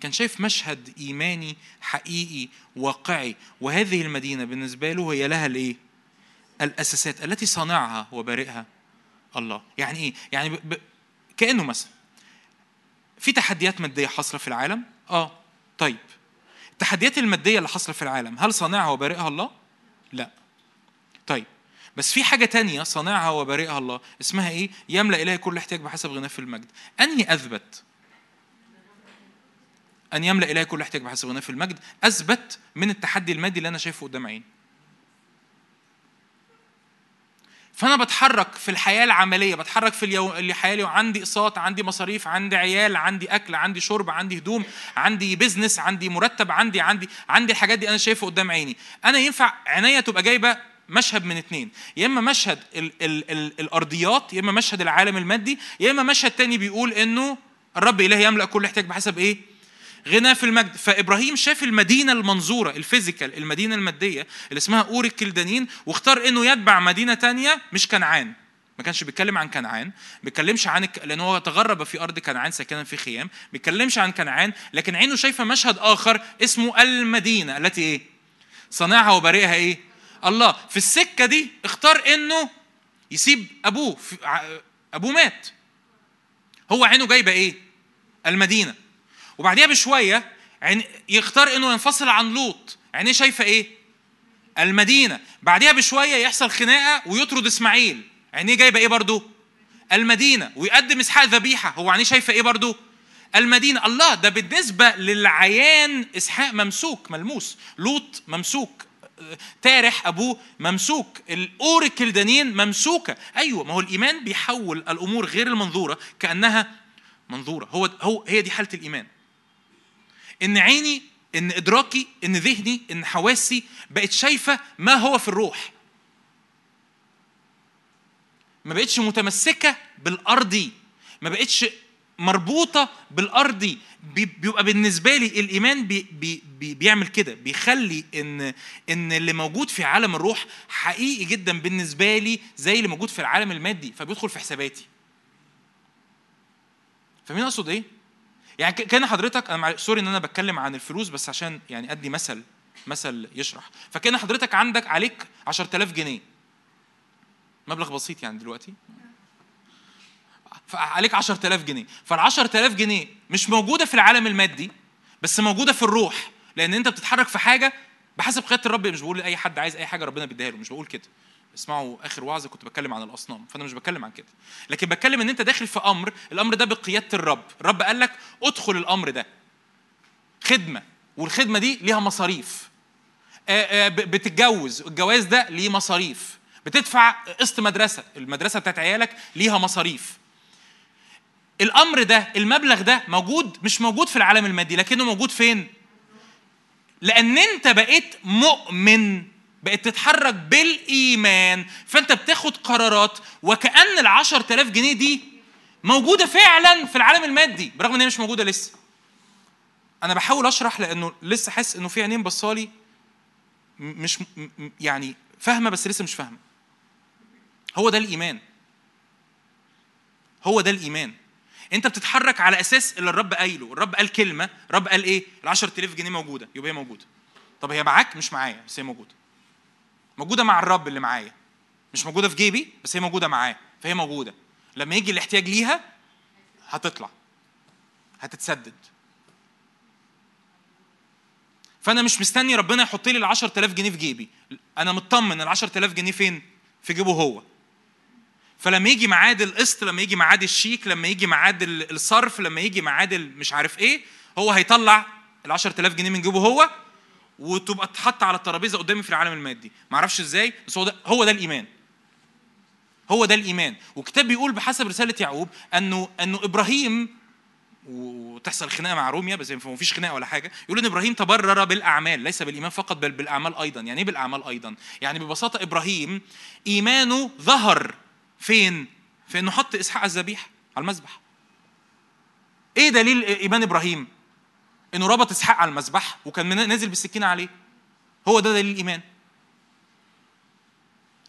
كان شايف مشهد إيماني حقيقي واقعي. وهذه المدينة بالنسبة له هي لها الإيه؟ الأساسات التي صانعها وبارئها الله. يعني إيه؟ يعني ب... ب... كأنه مثلا في تحديات مادية حاصلة في العالم؟ آه. طيب. التحديات المادية اللي حاصلة في العالم هل صانعها وبارئها الله؟ لا. طيب. بس في حاجة تانية صانعها وبارئها الله اسمها إيه؟ يملأ إلهي كل احتياج بحسب غناه في المجد. أنهي أثبت؟ أن يملأ إلهي كل احتياج بحسب غناه في المجد أثبت من التحدي المادي اللي أنا شايفه قدام عيني. فأنا بتحرك في الحياة العملية بتحرك في اليوم الحياة اليوم عندي أقساط عندي مصاريف عندي عيال عندي أكل عندي شرب عندي هدوم عندي بزنس عندي مرتب عندي عندي عندي الحاجات دي أنا شايفه قدام عيني أنا ينفع عينيا تبقى جايبة مشهد من اثنين يا إما مشهد ال ال ال الأرضيات يا إما مشهد العالم المادي يا إما مشهد تاني بيقول إنه الرب اله يملأ كل احتياج بحسب إيه؟ غنى في المجد. فإبراهيم شاف المدينة المنظورة ال physical المدينة المادية اللي اسمها أور الكلدانين واختار إنه يتبع مدينة تانية مش كنعان. ما كانش بيتكلم عن كنعان ما بيتكلمش عن لأن هو تغرب في أرض كنعان ساكنا في خيام ما بيتكلمش عن كنعان لكن عينه شايفة مشهد آخر اسمه المدينة التي إيه؟ صنعها وبارئها إيه؟ الله. في السكة دي اختار إنه يسيب أبوه أبوه مات. هو عينه جايبة إيه؟ المدينة. وبعديها بشوية عين يختار إنه ينفصل عن لوط. عينيه شايفة إيه؟ المدينة. بعديها بشوية يحصل خناقة ويطرد إسماعيل. عينيه جايبة إيه برضو؟ المدينة. ويقدم إسحاق ذبيحه هو عينيه شايفة إيه برضو؟ المدينة. الله ده بالنسبة للعيان إسحاق ممسوك ملموس. لوط ممسوك. تارح أبوه ممسوك. الاور الكلدانيين ممسوكة. أيوه ما هو الإيمان بيحول الأمور غير المنظورة كأنها منظورة. هو هو هي دي حالة الإيمان. إن عيني إن إدراكي إن ذهني إن حواسي بقت شايفة ما هو في الروح. ما بقتش متمسكة بالأرضي. ما بقتش مربوطة بالأرضي. بيبقى بالنسبة لي الإيمان بي بي بي بيعمل كده بيخلي إن إن اللي موجود في عالم الروح حقيقي جدا بالنسبة لي زي اللي موجود في العالم المادي فبيدخل في حساباتي. فاهمين أقصد إيه؟ يعني كان حضرتك أنا سوري إن أنا بتكلم عن الفلوس بس عشان يعني أدي مثل مثل يشرح. فكان حضرتك عندك عليك 10000 جنيه. مبلغ بسيط يعني دلوقتي. عليك 10000 جنيه. فال 10000 جنيه مش موجودة في العالم المادي بس موجودة في الروح. لأن أنت بتتحرك في حاجة بحسب قيادة الرب مش بقول لأي حد عايز أي حاجة ربنا بيديها له مش بقول كده. اسمعوا آخر وعظة كنت بتكلم عن الأصنام فأنا مش بتكلم عن كده. لكن بتكلم إن أنت داخل في أمر الأمر ده بقيادة الرب. الرب قال لك ادخل الأمر ده. خدمة والخدمة دي ليها مصاريف. بتتجوز. الجواز ده ليه مصاريف. بتدفع قسط مدرسة. المدرسة بتاعت عيالك ليها مصاريف. الأمر ده المبلغ ده موجود مش موجود في العالم المادي لكنه موجود فين؟ لأن أنت بقيت مؤمن بقيت تتحرك بالإيمان فأنت بتاخد قرارات وكأن ال 10000 جنيه دي موجودة فعلا في العالم المادي برغم إن هي مش موجودة لسه. أنا بحاول أشرح لأنه لسه حاسس إنه في عينين بصالي مش يعني فاهمة بس لسه مش فاهمة. هو ده الإيمان. هو ده الإيمان. انت بتتحرك على أساس اللي الرب قايله. الرب قال كلمة الرب قال إيه؟ ال 10000 جنيه موجودة يبقى هي موجودة. طب هي معاك؟ مش معايا بس هي موجودة. موجودة مع الرب اللي معايا. مش موجودة في جيبي بس هي موجودة معاه فهي موجودة. لما يجي الاحتياج ليها هتطلع. هتتسدد. فأنا مش مستني ربنا يحط لي ال 10000 جنيه في جيبي. أنا مطمن ال 10000 جنيه فين؟ في جيبه هو. فلما يجي ميعاد القسط لما يجي ميعاد الشيك لما يجي ميعاد الصرف لما يجي ميعاد مش عارف إيه هو هيطلع ال 10000 جنيه من جيبه هو وتبقى تحط على الترابيزة قدامي في العالم المادي. ما أعرفش إزاي بس هو ده هو ده الإيمان. هو ده الإيمان. وكتاب بيقول بحسب رسالة يعقوب انه أنه إبراهيم وتحصل خناقة مع روميا بس ما فيش خناقة ولا حاجة يقول إن إبراهيم تبرر بالأعمال ليس بالإيمان فقط بل بالأعمال أيضا. يعني إيه بالأعمال أيضا؟ يعني ببساطة إبراهيم إيمانه ظهر. فين؟ في انه حط إسحاق الذبيحة على المذبح. إيه دليل إيمان إبراهيم؟ إنه ربط إسحاق على المذبح وكان نازل بالسكينة عليه. هو ده دليل الايمان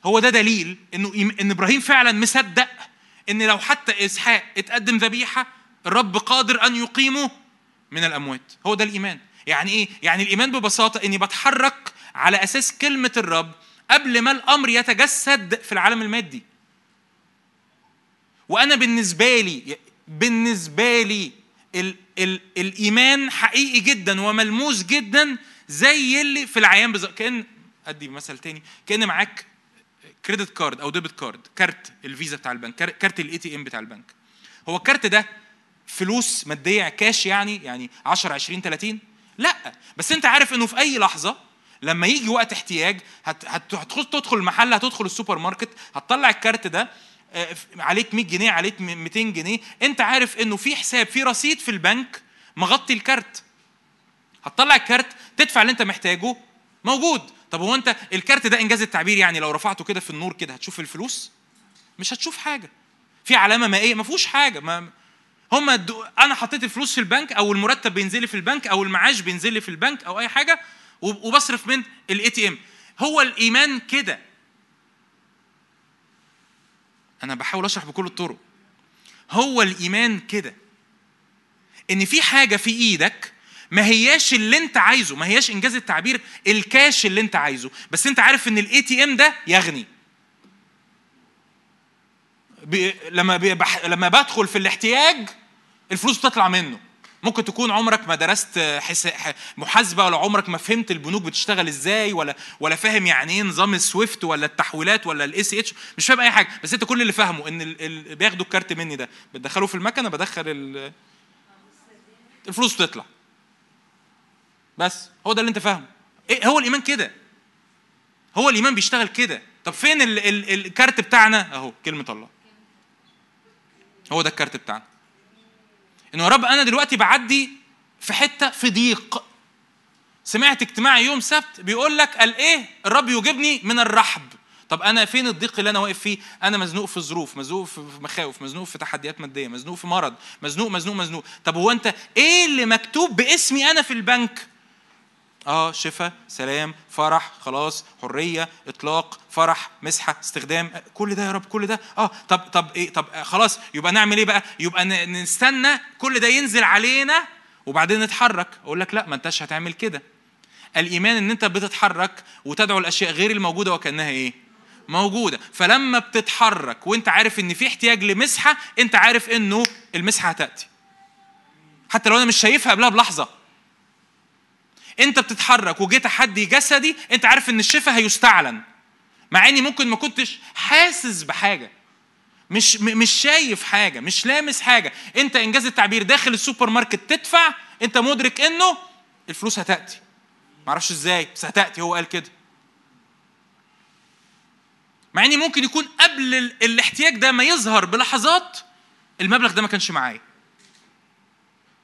هو ده دليل إنه إن إبراهيم فعلا مصدق إن لو حتى إسحاق اتقدم ذبيحة الرب قادر أن يقيمه من الأموات. هو ده الإيمان. يعني إيه؟ يعني الإيمان ببساطة إني بتحرك على أساس كلمة الرب قبل ما الأمر يتجسد في العالم المادي. وأنا بالنسبة لي بالنسبة لي ال ال الإيمان حقيقي جدا وملموس جدا زي اللي في العيان بالظبط كأن أدي مثل تاني كأن معاك credit card أو debit card كارت الفيزا بتاع البنك كارت ال ATM بتاع البنك. هو الكارت ده فلوس مادية كاش يعني يعني 10 20 30 لأ. بس أنت عارف إنه في أي لحظة لما يجي وقت احتياج هتدخل تدخل المحل هتدخل السوبر ماركت هتطلع الكارت ده عليك 100 جنيه عليك 200 جنيه. انت عارف انه في حساب في رصيد في البنك مغطي الكارت. هتطلع الكارت تدفع اللي انت محتاجه موجود. طب هو انت الكارت ده إن جاز التعبير يعني لو رفعته كده في النور كده هتشوف الفلوس؟ مش هتشوف حاجة. في علامة مائيه ما فيهوش حاجة. ما هم أنا حطيت الفلوس في البنك أو المرتب بينزل لي في البنك أو المعاش بينزل لي في البنك أو اي حاجة وبصرف من ال ATM هو الإيمان كده. أنا بحاول أشرح بكل الطرق. هو الإيمان كده. إن في حاجة في إيدك ما هياش اللي أنت عايزه ما هياش إن جاز التعبير الكاش اللي أنت عايزه. بس أنت عارف إن ال ATM ده يغني. بي لما بيبح لما بدخل في الاحتياج الفلوس بتطلع منه. ممكن تكون عمرك ما درست محاسبة ولا عمرك ما فهمت البنوك بتشتغل إزاي ولا ولا فاهم يعني إيه نظام ال SWIFT ولا التحويلات ولا ال ACH مش فاهم أي حاجة. بس أنت كل اللي فاهمه إن. بياخدوا الكارت مني ده. بتدخله في المكنة بدخل ال... الفلوس بتطلع. بس. هو ده اللي أنت فاهمه. إيه هو الإيمان كده. هو الإيمان بيشتغل كده. طب فين ال... ال... الكارت بتاعنا؟ أهو كلمة الله. هو ده الكارت بتاعنا. إنه يا رب أنا دلوقتي بعدي في حتة في ضيق. سمعت اجتماع يوم سبت بيقول لك قال إيه؟ الرب يجيبني من الرحب. طب أنا فين الضيق اللي أنا واقف فيه؟ أنا مزنوق في ظروف مزنوق في مخاوف مزنوق في تحديات مادية مزنوق في مرض مزنوق مزنوق مزنوق. طب هو أنت إيه اللي مكتوب باسمي أنا في البنك؟ آه شفاء سلام فرح خلاص حرية إطلاق فرح مسحة استخدام. كل ده يا رب كل ده؟ آه طب طب إيه؟ طب خلاص يبقى نعمل إيه بقى؟ يبقى نستنى كل ده ينزل علينا وبعدين نتحرك. أقول لك لا ما أنتش هتعمل كده. الإيمان إن أنت بتتحرك وتدعو الأشياء غير الموجودة وكأنها إيه؟ موجودة. فلما بتتحرك وأنت عارف إن في احتياج لمسحة أنت عارف إنه المسحة هتأتي. حتى لو أنا مش شايفها قبلها بلحظة. انت بتتحرك وجيت تحدي جسدي انت عارف ان الشفاء هيستعلن. مع اني ممكن ما كنتش حاسس بحاجة. مش مش شايف حاجة مش لامس حاجة. انت انجاز التعبير داخل السوبر ماركت تدفع انت مدرك انه الفلوس هتأتي. معرفش إزاي بس هتأتي هو قال كده. مع اني ممكن يكون قبل الاحتياج ده ما يظهر بلحظات المبلغ ده ما كانش معايا.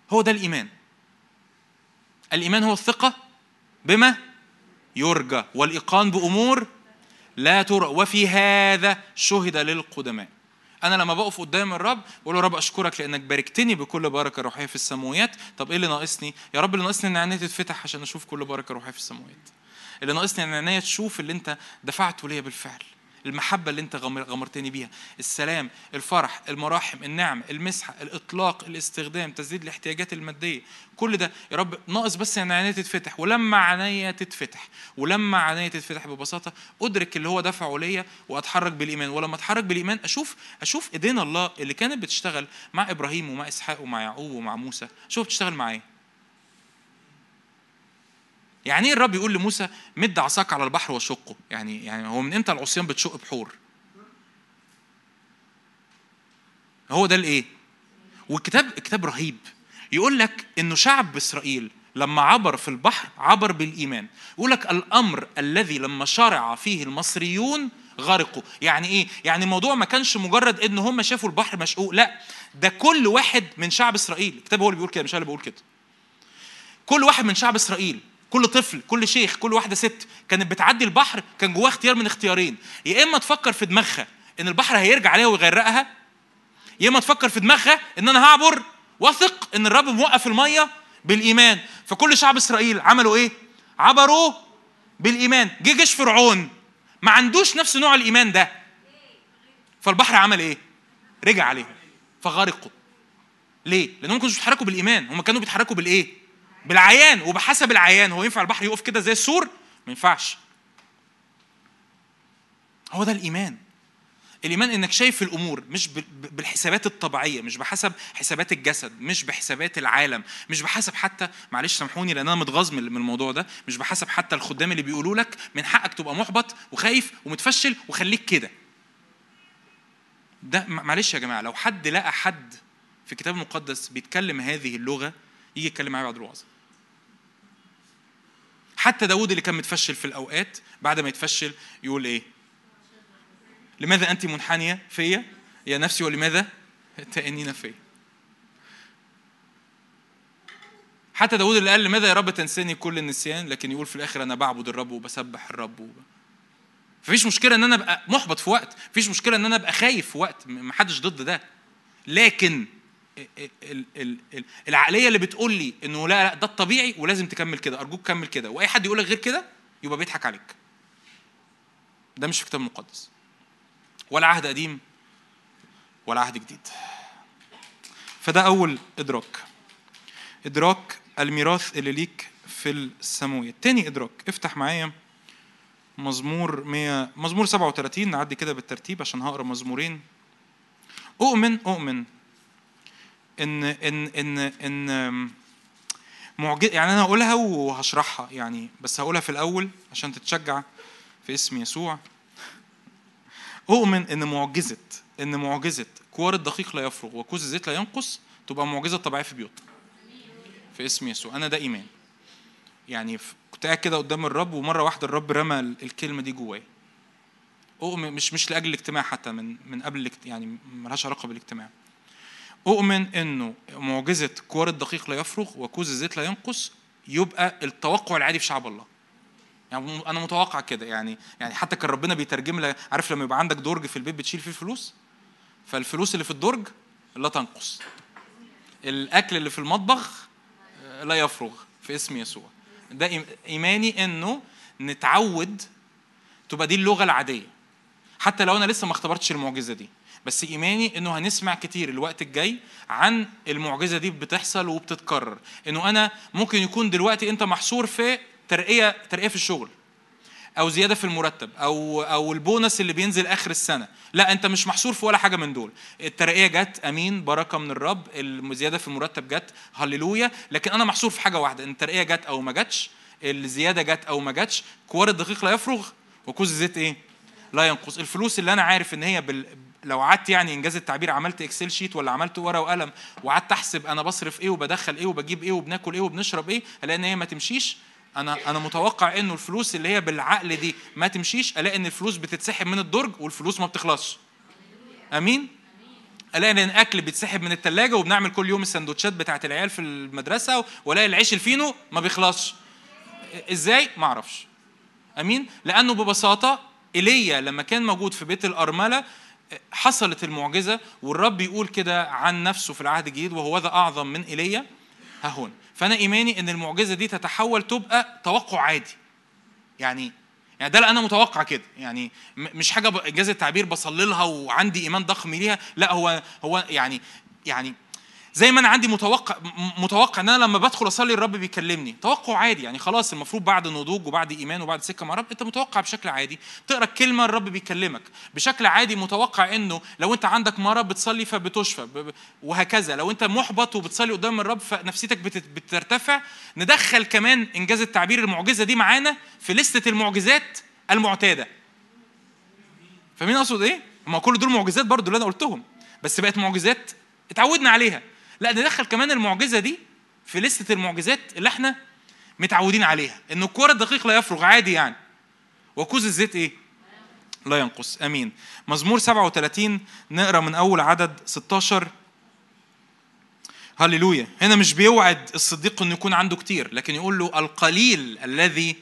هو ده الإيمان. الإيمان هو الثقة بما يرجى والإيقان بأمور لا ترى. وفي هذا شهد للقدماء. أنا لما بقف قدام الرب بقول له رب أشكرك لأنك باركتني بكل بركة روحية في السماويات. طب إيه اللي ناقصني؟ يا رب اللي ناقصني إن عيني تتفتح عشان أشوف كل بركة روحية في السماويات. اللي ناقصني إن عينيا تشوف اللي أنت دفعته ليا بالفعل. المحبة اللي أنت غمرتني بيها. السلام الفرح المراحم النعم المسحة الإطلاق الاستخدام تسديد الاحتياجات المادية. كل ده يا رب ناقص بس إن عينيا تتفتح. ولما عينيا تتفتح ولما عينيا تتفتح ببساطة أدرك اللي هو دفعه ليا وأتحرك بالإيمان. ولما أتحرك بالإيمان أشوف أشوف إيدين الله اللي كانت بتشتغل مع إبراهيم ومع إسحاق ومع يعقوب ومع موسى. شوف بتشتغل معايا يعني إيه الرب يقول لموسى مد عصاك على البحر وشقه؟ يعني يعني هو من إمتى العصيان بتشق بحور؟ هو ده الايه والكتاب الكتاب رهيب. يقول لك إنه شعب إسرائيل لما عبر في البحر عبر بالإيمان. يقول لك الأمر الذي لما شرع فيه المصريون غرقوا. يعني إيه؟ يعني الموضوع ما كانش مجرد إن هم شافوا البحر مشقوق لأ. ده كل واحد من شعب إسرائيل. الكتاب هو اللي بيقول كده مش أنا اللي بقول كده. كل واحد من شعب إسرائيل كل طفل كل شيخ كل واحدة ست كانت بتعدي البحر كان جواها اختيار من اختيارين. يا إما تفكر في دماغها إن البحر هيرجع عليها ويغرقها يا إما تفكر في دماغها إن أنا هعبر واثق إن الرب موقف المية بالإيمان. فكل شعب إسرائيل عملوا إيه؟ عبروا بالإيمان. جه جيش فرعون ما عندوش نفس نوع الإيمان ده. فالبحر عمل إيه؟ رجع عليهم. فغرقوا. ليه؟ لأنهم ما كانوش بيتحركوا بالإيمان هم كانوا بيتحركوا بالإيه؟ بالعيان وبحسب العيان هو ينفع البحر يقف كده زي السور؟ ما ينفعش. هو ده الإيمان. الإيمان إنك شايف الأمور مش بالحسابات الطبيعية مش بحسب حسابات الجسد مش بحسابات العالم مش بحسب حتى معلش سامحوني لأن أنا متغاظ من الموضوع ده مش بحسب حتى الخدام اللي بيقولوا لك من حقك تبقى محبط وخايف ومتفشل وخليك كده. ده معلش يا جماعة لو حد لقى حد في الكتاب المقدس بيتكلم هذه اللغة يجي يتكلم معايا بعد الوعظة. حتى داود اللي كان متفشل في الأوقات بعد ما يتفشل يقول إيه؟ لماذا أنت منحنية فيا؟ يا نفسي ولماذا تأنين فيا؟ حتى داود اللي قال لماذا يا رب تنساني كل النسيان؟ لكن يقول في الآخر أنا بعبد الرب وبسبح الرب وب... مفيش مشكلة إن أنا أبقى محبط في وقت مفيش مشكلة إن أنا أبقى خايف في وقت محدش ضد ده. لكن العقلية اللي بتقول لي إنه لا لا ده الطبيعي ولازم تكمل كده أرجوك كمل كده وأي حد يقول لك غير كده يبقى بيضحك عليك. ده مش الكتاب المقدس. ولا عهد قديم ولا عهد جديد. فده أول إدراك. إدراك الميراث اللي ليك في السماويات تاني إدراك افتح معايا مزمور 100 مزمور 37 نعدي كده بالترتيب عشان هقرأ مزمورين. أؤمن أؤمن إن إن إن إن معجز يعني أنا هقولها وهشرحها يعني بس هقولها في الأول عشان تتشجع في اسم يسوع. أؤمن إن معجزة إن معجزة كوار الدقيق لا يفرغ وكوز الزيت لا ينقص تبقى معجزة طبيعية في بيوتنا في اسم يسوع. أنا ده إيمان. يعني كنت قاعد كده قدام الرب ومرة واحدة الرب رمى الكلمة دي جوايا. أؤمن مش مش لأجل الاجتماع حتى من من قبل يعني ملهاش علاقة بالاجتماع. أؤمن إنه معجزة كوار الدقيق لا يفرغ وكوز الزيت لا ينقص يبقى التوقع العادي في شعب الله. يعني أنا متوقع كده يعني يعني حتى كان ربنا بيترجم لك عارف لما يبقى عندك درج في البيت بتشيل فيه الفلوس فالفلوس اللي في الدرج لا تنقص. الأكل اللي في المطبخ لا يفرغ في اسم يسوع. ده إيماني إنه نتعود تبقى دي اللغة العادية. حتى لو أنا لسه ما اختبرتش المعجزة دي. بس إيماني إنه هنسمع كتير الوقت الجاي عن المعجزة دي بتحصل وبتتكرر. إنه أنا ممكن يكون دلوقتي أنت محصور في ترقية ترقية في الشغل أو زيادة في المرتب أو أو البونص اللي بينزل آخر السنة. لا أنت مش محصور في ولا حاجة من دول. الترقية جت أمين بركة من الرب الزياده في المرتب جت هللويا. لكن أنا محصور في حاجة واحدة إن الترقية جت أو ما جتش الزيادة جت أو ما جتش كوار الدقيق لا يفرغ وكوز الزيت إيه؟ لا ينقص. الفلوس اللي أنا عارف إن هي بال... لو قعدت يعني إن جاز التعبير عملت Excel sheet ولا عملت ورقة وقلم وقعدت أحسب أنا بصرف إيه وبدخل إيه وبجيب إيه وبناكل إيه وبنشرب إيه ألاقي إن هي ما تمشيش؟ أنا أنا متوقع إنه الفلوس اللي هي بالعقل دي ما تمشيش ألاقي إن الفلوس بتتسحب من الدرج والفلوس ما بتخلصش. آمين؟ ألاقي إن الأكل بيتسحب من الثلاجه وبنعمل كل يوم السندوتشات بتاعت العيال في المدرسة وألاقي العيش الفينو ما بيخلصش. إزاي؟ ما أعرفش. آمين؟ لأنه ببساطة إيليا لما كان موجود في بيت الأرملة حصلت المعجزة والرب يقول كده عن نفسه في العهد الجديد وهو ذا أعظم من إيليا. ها هون. فأنا إيماني إن المعجزة دي تتحول تبقى توقع عادي. يعني يعني ده اللي أنا متوقع كده. يعني مش حاجة انجاز التعبير بصلي لها وعندي إيمان ضخم ليها. لا هو هو يعني يعني زي ما أنا عندي متوقع متوقع ان أنا لما بدخل اصلي الرب بيكلمني. توقع عادي يعني خلاص المفروض بعد نضوج وبعد إيمان وبعد سكة مع الرب انت متوقع بشكل عادي. تقرأ الكلمة الرب بيكلمك. بشكل عادي متوقع انه لو انت عندك مرض بتصلي فبتشفى وهكذا. لو انت محبط وبتصلي قدام الرب فنفسيتك بترتفع. ندخل كمان إنجاز التعبير المعجزة دي معانا في لستة المعجزات المعتادة. فاهمين أقصد إيه؟ ما كل دول معجزات برضو اللي أنا قلتهم بس بقت معجزات اتعودنا عليها. لا ندخل كمان المعجزة دي في لستة المعجزات اللي إحنا متعودين عليها إن الكورة الدقيق لا يفرغ عادي يعني. وكوز الزيت إيه؟ لا ينقص آمين. مزمور 37 نقرأ من أول عدد 16 هللويا. هنا مش بيوعد الصديق إنه يكون عنده كتير لكن يقول له القليل الذي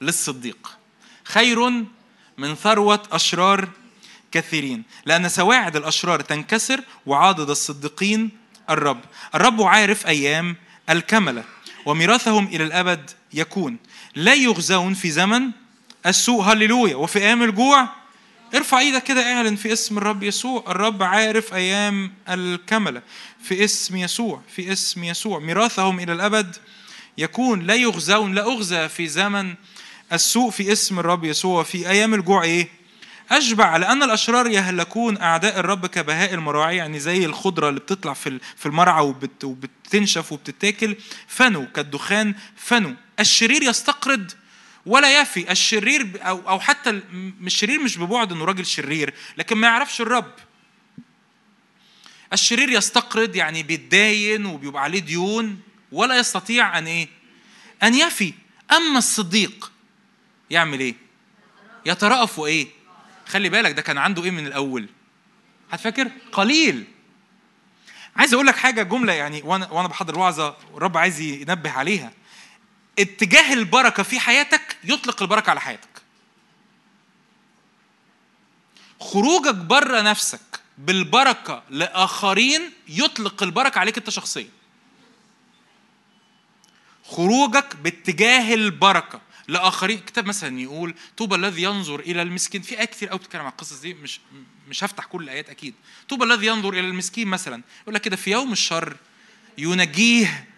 للصديق. خير من ثروة أشرار كثيرين. لأن سواعد الأشرار تنكسر وعاضد الصديقين الرب. الرب عارف أيام الكملة وميراثهم إلى الأبد يكون. لا يغزون في زمن السوء. هللويا. وفي أيام الجوع ارفع إيدك كده اعلن في اسم الرب يسوع. الرب عارف أيام الكملة. في اسم يسوع في اسم يسوع. ميراثهم إلى الأبد يكون. لا يغزون لا أغزى في زمن السوء. في اسم الرب يسوع. في أيام الجوع إيه؟ أشبع لأن الأشرار يهلكون أعداء الرب كبهاء المراعي يعني زي الخضرة اللي بتطلع في في المرعى وبت وبتنشف وبتتاكل فنو كالدخان فنو الشرير يستقرض ولا يفي الشرير أو أو حتى مش شرير مش ببعد إنه راجل شرير لكن ما يعرفش الرب الشرير يستقرض يعني بيتداين وبيبقى عليه ديون ولا يستطيع أن إيه؟ أن يفي أما الصديق يعمل إيه؟ يترأف وإيه؟ خلي بالك ده كان عنده إيه من الأول؟ هتفكر؟ قليل. عايز أقول لك حاجة جملة يعني وأنا وأنا بحضر وعظة الرب عايز ينبه عليها. اتجاه البركة في حياتك يطلق البركة على حياتك. خروجك بره نفسك بالبركة لآخرين يطلق البركة عليك أنت شخصيا. خروجك باتجاه البركة. لآخرين. كتاب مثلا يقول طوبى الذي ينظر إلى المسكين. في ايات كتير قوي بتتكلم عن القصص دي. مش مش هفتح كل الآيات أكيد. طوبى الذي ينظر إلى المسكين مثلا يقول لك كده في يوم الشر ينجيه.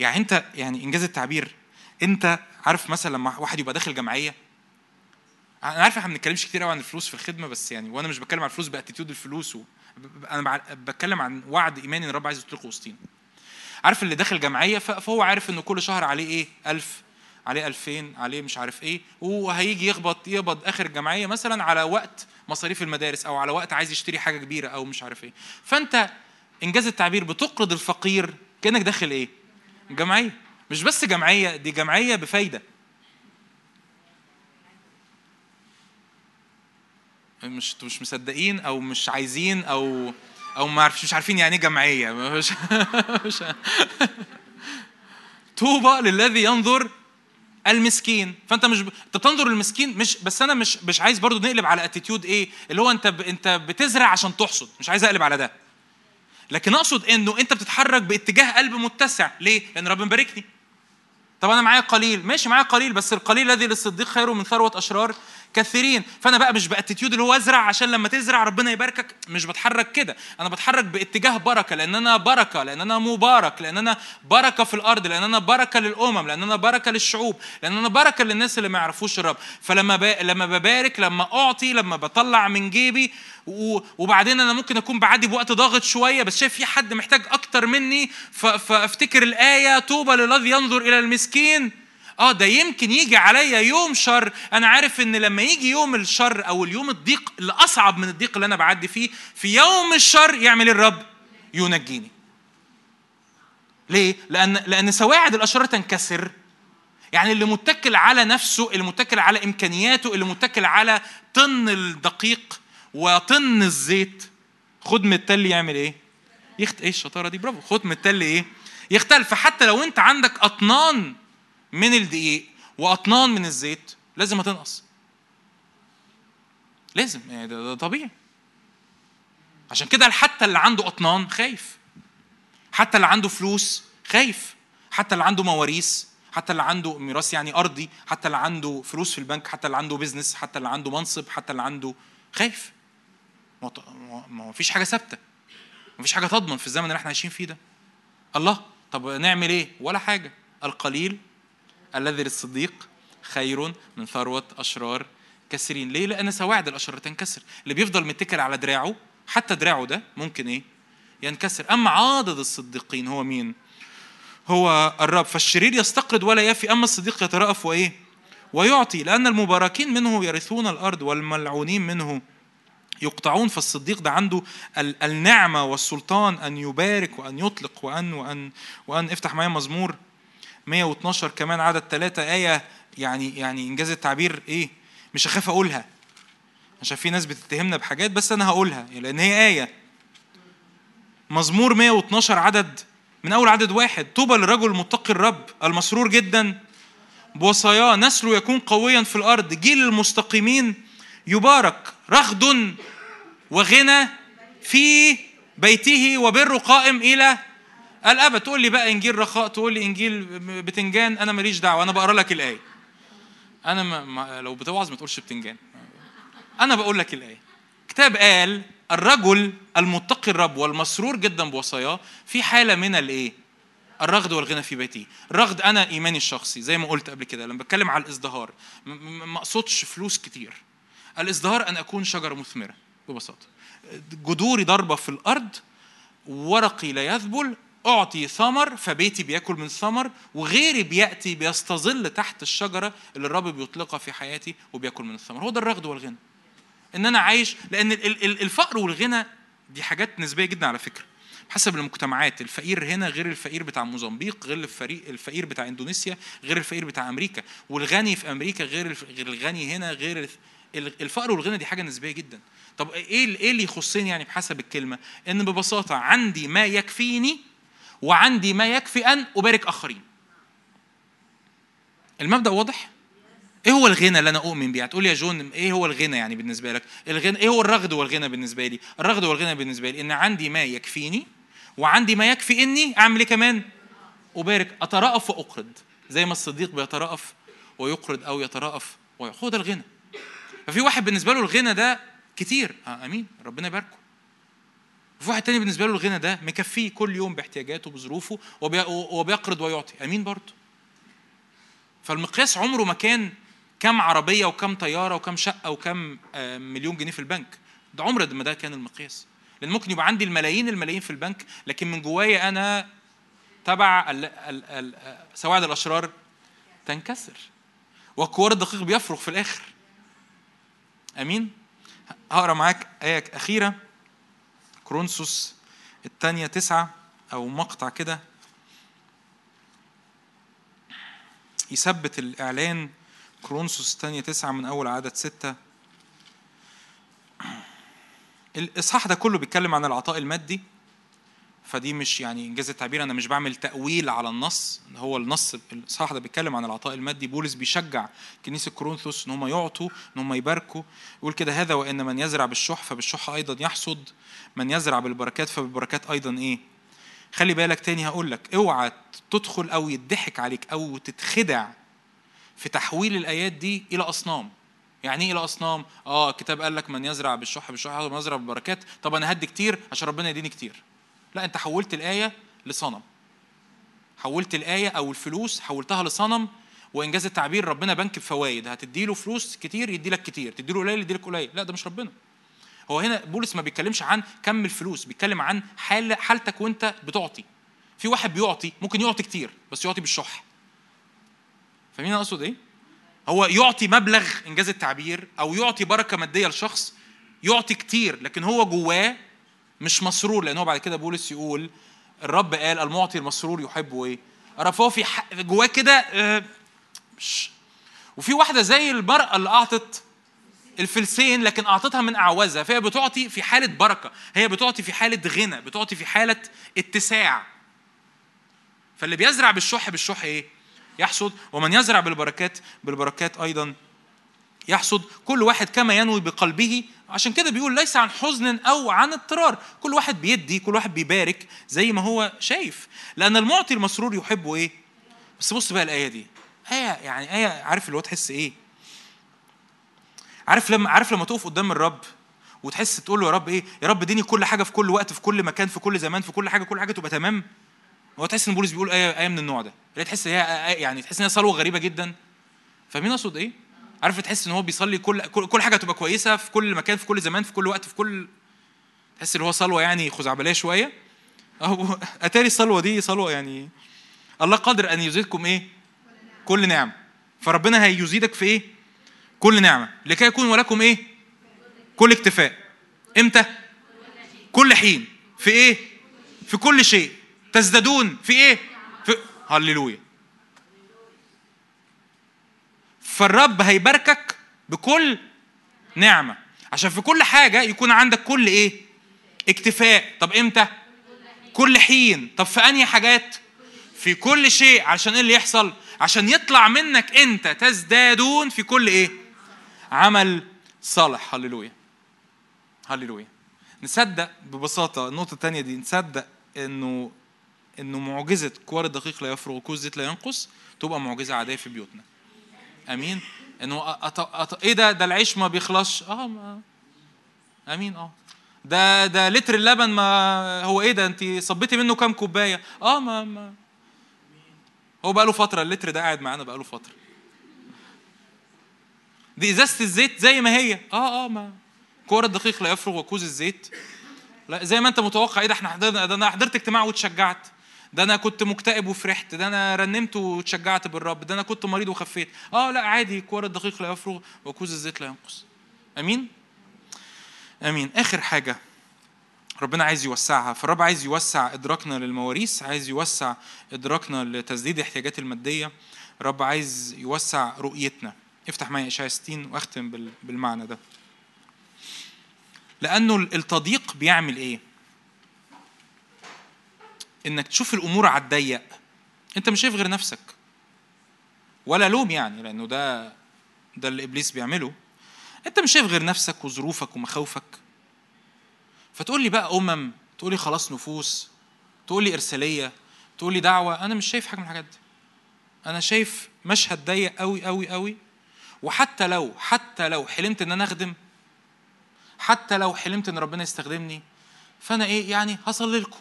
يعني أنت يعني إنجاز التعبير. أنت عارف مثلا لما واحد يبقى داخل جمعية أنا عارف إحنا ما بنتكلمش كتير قوي عن الفلوس في الخدمة بس يعني وأنا مش بتكلم عن الفلوس بأتيتيود الفلوس و... أنا بتكلم عن وعد ايماني إن الرب عايز يطلقه وسطينا. عارف اللي داخل جمعية فهو عارف إنه كل شهر عليه إيه؟ 1000 عليه 2000 عليه مش عارف إيه وهيجي يخبط يقبض آخر الجمعية مثلا على وقت مصاريف المدارس أو على وقت عايز يشتري حاجة كبيرة أو مش عارف إيه. فأنت إنجاز التعبير بتقرض الفقير كأنك داخل إيه؟ جمعية. مش بس جمعية دي جمعية بفايدة. مش مش مصدقين أو مش عايزين أو أو ما مش عارفين يعني إيه جمعية. مش مش. طوبى للذي ينظر المسكين. فأنت مش ب... أنت بتنظر للمسكين مش بس أنا مش مش عايز برضو نقلب على اتيتيود إيه اللي هو أنت ب... أنت بتزرع عشان تحصد مش عايز أقلب على ده. لكن أقصد إنه أنت بتتحرك باتجاه قلب متسع. ليه؟ لأن ربنا مباركني. طب أنا معايا قليل. ماشي معايا قليل بس القليل الذي للصديق خير من ثروة أشرار كثيرين. فأنا بقى مش بأتيتيود اللي هو أزرع عشان لما تزرع ربنا يباركك مش بتحرك كده. أنا بتحرك باتجاه بركة لأن أنا بركة لأن أنا مبارك لأن أنا بركة في الأرض لأن أنا بركة للأمم لأن أنا بركة للشعوب لأن أنا بركة للناس اللي ما يعرفوش الرب. فلما ب... لما ببارك لما أعطي لما بطلع من جيبي وبعدين أنا ممكن أكون بعدي بوقت ضاغط شوية بس شايف في حد محتاج أكتر مني فأفتكر الآية طوبى للذي ينظر إلى المسكين. آه ده يمكن يجي عليا يوم شر. أنا عارف إن لما يجي يوم الشر أو اليوم الضيق اللي اصعب من الضيق اللي أنا بعدي فيه في يوم الشر يعمل الرب ينجيني. ليه؟ لأن لأن سواعد الأشرار تنكسر. يعني اللي متكل على نفسه اللي متكل على إمكانياته اللي متكل على طن الدقيق وطن الزيت. خد من التل يعمل إيه؟ يخت إيه الشطارة دي؟ برافو. خد من التل إيه؟ يختلف. فحتى لو انت عندك أطنان من الدقيق وأطنان من الزيت لازم هتنقص. لازم. يعني ده, ده طبيعي. عشان كده حتى اللي عنده أطنان خايف. حتى اللي عنده فلوس خايف. حتى اللي عنده مواريث. حتى اللي عنده ميراث يعني أرضي. حتى اللي عنده فلوس في البنك. حتى اللي عنده بيزنس حتى اللي عنده منصب. حتى اللي عنده خايف. ما فيش حاجة ثابتة. ما فيش حاجة تضمن في الزمن اللي إحنا عايشين فيه ده. الله طب نعمل إيه؟ ولا حاجة. القليل الذي للصديق خير من ثروة أشرار كثيرين ليه؟ لأن سواعد الأشرار تنكسر. اللي بيفضل متكل على دراعه حتى دراعه ده ممكن إيه؟ ينكسر. أما عاضد الصديقين هو مين؟ هو الرب. فالشرير يستقرض ولا يفي أما الصديق يترأف وإيه؟ ويعطي. لأن المباركين منه يرثون الأرض والملعونين منه يقطعون فالصديق ده عنده النعمة والسلطان أن يبارك وأن يطلق وأن وأن وأن افتح معايا مزمور 112 كمان عدد ثلاثة آية يعني يعني إنجاز التعبير إيه؟ مش هخاف أقولها. عشان في ناس بتتهمنا بحاجات بس أنا هقولها لأن هي آية. مزمور 112 عدد من أول عدد واحد. طوبى للرجل متقي الرب المسرور جدا. بوصاياه نسله يكون قويا في الأرض. جيل المستقيمين يبارك. رغد وغنى في بيته وبر قائم إلى الأبد. تقول لي بقى إنجيل رخاء تقول لي إنجيل بتنجان أنا ماليش دعوة أنا بقرأ لك الآية. أنا ما لو بتوعظ ما تقولش بتنجان. أنا بقول لك الآية. كتاب قال الرجل المتقي الرب والمسرور جدا بوصاياه في حالة من الإيه؟ الرغد والغنى في بيته. الرغد أنا إيماني الشخصي زي ما قلت قبل كده لما بتكلم على الإزدهار ما أقصدش فلوس كتير. الازدهار أن أكون شجرة مثمرة ببساطة. جذوري ضربة في الأرض ورقي لا يذبل أعطي ثمر فبيتي بياكل من ثمر وغيري بيأتي بيستظل تحت الشجرة اللي الرب بيطلقها في حياتي وبياكل من الثمر. هو ده الرغد والغنى. إن أنا عايش لأن الفقر والغنى دي حاجات نسبية جدا على فكرة. حسب المجتمعات الفقير هنا غير الفقير بتاع موزمبيق غير الفريق الفقير بتاع إندونيسيا غير الفقير بتاع أمريكا. والغني في أمريكا غير غير الغني هنا غير الفقر والغنى دي حاجة نسبية جدا. طب إيه إيه اللي يخصني يعني بحسب الكلمة؟ إن ببساطة عندي ما يكفيني وعندي ما يكفي أن أبارك آخرين. المبدأ واضح؟ إيه هو الغنى اللي أنا أؤمن بيه؟ هتقول يا جون إيه هو الغنى يعني بالنسبة لك؟ الغنى إيه هو الرغد والغنى بالنسبة لي؟ الرغد والغنى بالنسبة لي إن عندي ما يكفيني وعندي ما يكفي إني أعمل إيه كمان؟ أبارك. أترأف وأقرض. زي ما الصديق بيترأف ويقرض أو يترأف ويأخذ الغنى. ففي واحد بالنسبة له الغنى ده كتير. آه آمين. ربنا يباركه. وفي واحد تاني بالنسبة له الغنى ده مكفيه كل يوم باحتياجاته بظروفه وبيقرض ويعطي. آمين برضه. فالمقياس عمره ما كان كم عربية وكم طيارة وكم شقة وكم آه، مليون جنيه في البنك. ده عمر ما ده كان المقياس. لأن ممكن يبقى عندي الملايين الملايين في البنك لكن من جوايا أنا تبع سواعد الأشرار تنكسر. والكوار الدقيق بيفرغ في الآخر. أمين؟ هقرأ معاك آية أخيرة كرونسوس الثانية تسعة أو مقطع كده. يثبت الإعلان كرونسوس الثانية تسعة من أول عدد ستة. الإصحاح ده كله بيتكلم عن العطاء المادي. فدي مش يعني إنجاز التعبير أنا مش بعمل تأويل على النص. هو النص الإصحاح ده بيتكلم عن العطاء المادي. بولس بيشجع كنيسة كورنثوس إن هم يعطوا إن هم يباركوا. يقول كده هذا وإن من يزرع بالشح فبالشح أيضا يحصد. من يزرع بالبركات فبالبركات أيضا إيه؟ خلي بالك تاني هقول لك اوعى تدخل أو يضحك عليك أو تتخدع في تحويل الآيات دي إلى أصنام. يعني إيه إلى أصنام؟ آه الكتاب قال لك من يزرع بالشح بالشح ومن يزرع بالبركات. طب أنا هدي كتير عشان ربنا يديني كتير. لا انت حولت الآية لصنم. حولت الآية أو الفلوس حولتها لصنم وإنجاز التعبير ربنا بنك بفوائد هتدي له فلوس كتير يدي لك كتير تدي له قليل يدي لك قليل. لا ده مش ربنا. هو هنا بولس ما بيتكلمش عن كم الفلوس بيتكلم عن حال حالتك وانت بتعطي. في واحد بيعطي ممكن يعطي كتير بس يعطي بالشح. فاهمين أقصد إيه؟ هو يعطي مبلغ إنجاز التعبير أو يعطي بركة مادية لشخص يعطي كتير لكن هو جواه مش مسرور لأن هو بعد كده بولس يقول الرب قال المعطي المسرور يحبه إيه؟ فهو في جواه كده آه، مش. وفي واحدة زي المراه اللي أعطت الفلسين لكن أعطتها من اعوازها فهي بتعطي في حالة بركة هي بتعطي في حالة غنى بتعطي في حالة اتساع. فاللي بيزرع بالشح بالشح إيه؟ يحصد. ومن يزرع بالبركات بالبركات أيضا يحصد كل واحد كما ينوي بقلبه. عشان كده بيقول ليس عن حزن أو عن اضطرار. كل واحد بيدي كل واحد بيبارك زي ما هو شايف. لأن المعطي المسرور يحبه إيه؟ بس بص بقى الآية دي. آية يعني آية عارف اللي هو تحس إيه؟ عارف لما عارف لما تقف قدام الرب وتحس تقول له يا رب إيه؟ يا رب اديني كل حاجة في كل وقت في كل مكان في كل زمان في كل حاجة كل حاجة تبقى تمام. هو تحس إن بولس بيقول آية آية من النوع ده. تحس هي يعني تحس إن هي صلوه غريبة جدا. فاهمين أقصد إيه؟ عارف تحس إن هو بيصلي كل كل حاجة تبقى كويسة في كل مكان في كل زمان في كل وقت في كل تحس إن هو صلوة يعني خزعبلية شوية. أهو أتاري الصلوة دي صلوة يعني الله قادر أن يزيدكم إيه؟ كل نعم فربنا هيزيدك في إيه؟ كل نعمة. لكي يكون ولكم إيه؟ كل اكتفاء. إمتى؟ كل حين. في إيه؟ في كل شيء. تزدادون في إيه؟ في هللويا. فالرب هيباركك بكل نعمة. عشان في كل حاجة يكون عندك كل إيه؟ اكتفاء. طب إمتى؟ كل حين. طب في أنهي حاجات؟ في كل شيء عشان إيه اللي يحصل؟ عشان يطلع منك أنت تزدادون في كل إيه؟ عمل صالح. هللويا. هللويا. نصدق ببساطة النقطة الثانية دي. نصدق إنه إنه معجزة كوار الدقيق لا يفرغ وكوز زيت لا ينقص تبقى معجزة عادية في بيوتنا. أمين؟ إنه أط... أط... إيه ده؟ ده العيش ما بيخلصش؟ آه ما أمين آه. ده ده لتر اللبن ما هو إيه ده؟ أنت صبيتي منه كام كوباية؟ آه ما ما هو بقى له فترة اللتر ده قاعد معانا بقى له فترة. دي إزازة الزيت زي ما هي. آه آه ما. كور الدقيق لا يفرغ وكوز الزيت. لا زي ما أنت متوقع. إيه ده؟ إحنا حضرنا ده أنا حضرت اجتماع واتشجعت. ده أنا كنت مكتئب وفرحت ده أنا رنمت واتشجعت بالرب ده أنا كنت مريض وخفيت. آه لا عادي كور الدقيق لا يفرغ وكوز الزيت لا ينقص. آمين؟ آمين. آخر حاجة ربنا عايز يوسعها. فالرب عايز يوسع إدراكنا للمواريث عايز يوسع إدراكنا لتسديد الاحتياجات المادية. الرب عايز يوسع رؤيتنا. افتح معايا إشعياء 60 وأختم بالمعنى ده. لأنه التضييق بيعمل إيه؟ إنك تشوف الأمور على الضيق. أنت مش شايف غير نفسك. ولا لوم يعني لأنه ده ده اللي إبليس بيعمله. أنت مش شايف غير نفسك وظروفك ومخاوفك. فتقول لي بقى أمم تقول لي خلاص نفوس تقول لي إرسالية تقول لي دعوة. أنا مش شايف حاجة من الحاجات دي. أنا شايف مشهد ضيق قوي قوي قوي وحتى لو حتى لو حلمت إن أنا أخدم حتى لو حلمت إن ربنا يستخدمني فأنا إيه يعني هصلي لكم.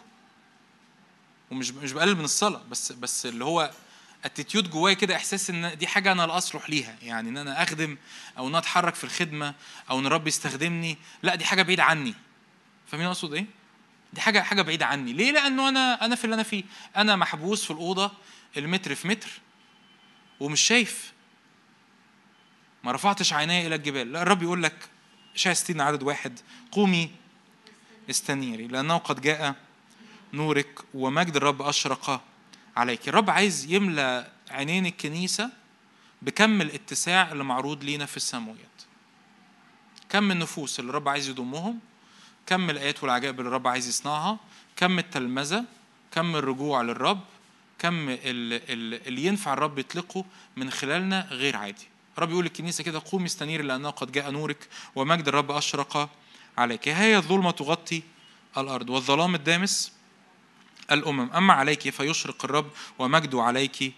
ومش مش بقلل من الصلاة بس بس اللي هو اتيتيود جوايا كده إحساس إن دي حاجة أنا لا أصلح ليها يعني إن أنا أخدم أو إن أتحرك في الخدمة أو إن الرب يستخدمني لأ دي حاجة بعيدة عني. فاهمين أقصد إيه؟ دي حاجة حاجة بعيدة عني. ليه؟ لأنه أنا أنا في اللي أنا فيه. أنا محبوس في الأوضة المتر في متر ومش شايف. ما رفعتش عيني إلى الجبال. لأ الرب يقول لك 60 عدد واحد قومي استنيري لأنه قد جاء نورك ومجد الرب أشرق عليك. الرب عايز يملى عينين الكنيسة بكم الاتساع اللي معروض لينا في السماويات. كم النفوس اللي الرب عايز يضمهم كم الآيات والعجائب اللي الرب عايز يصنعها كم التلمذة كم الرجوع للرب كم اللي ينفع الرب يطلقه من خلالنا غير عادي. الرب يقول للكنيسة كده قومي استنيري لأنه قد جاء نورك ومجد الرب أشرق عليك. هي الظلمة تغطي الأرض والظلام الدامس الأمم. أما عليك فيشرق الرب ومجده عليك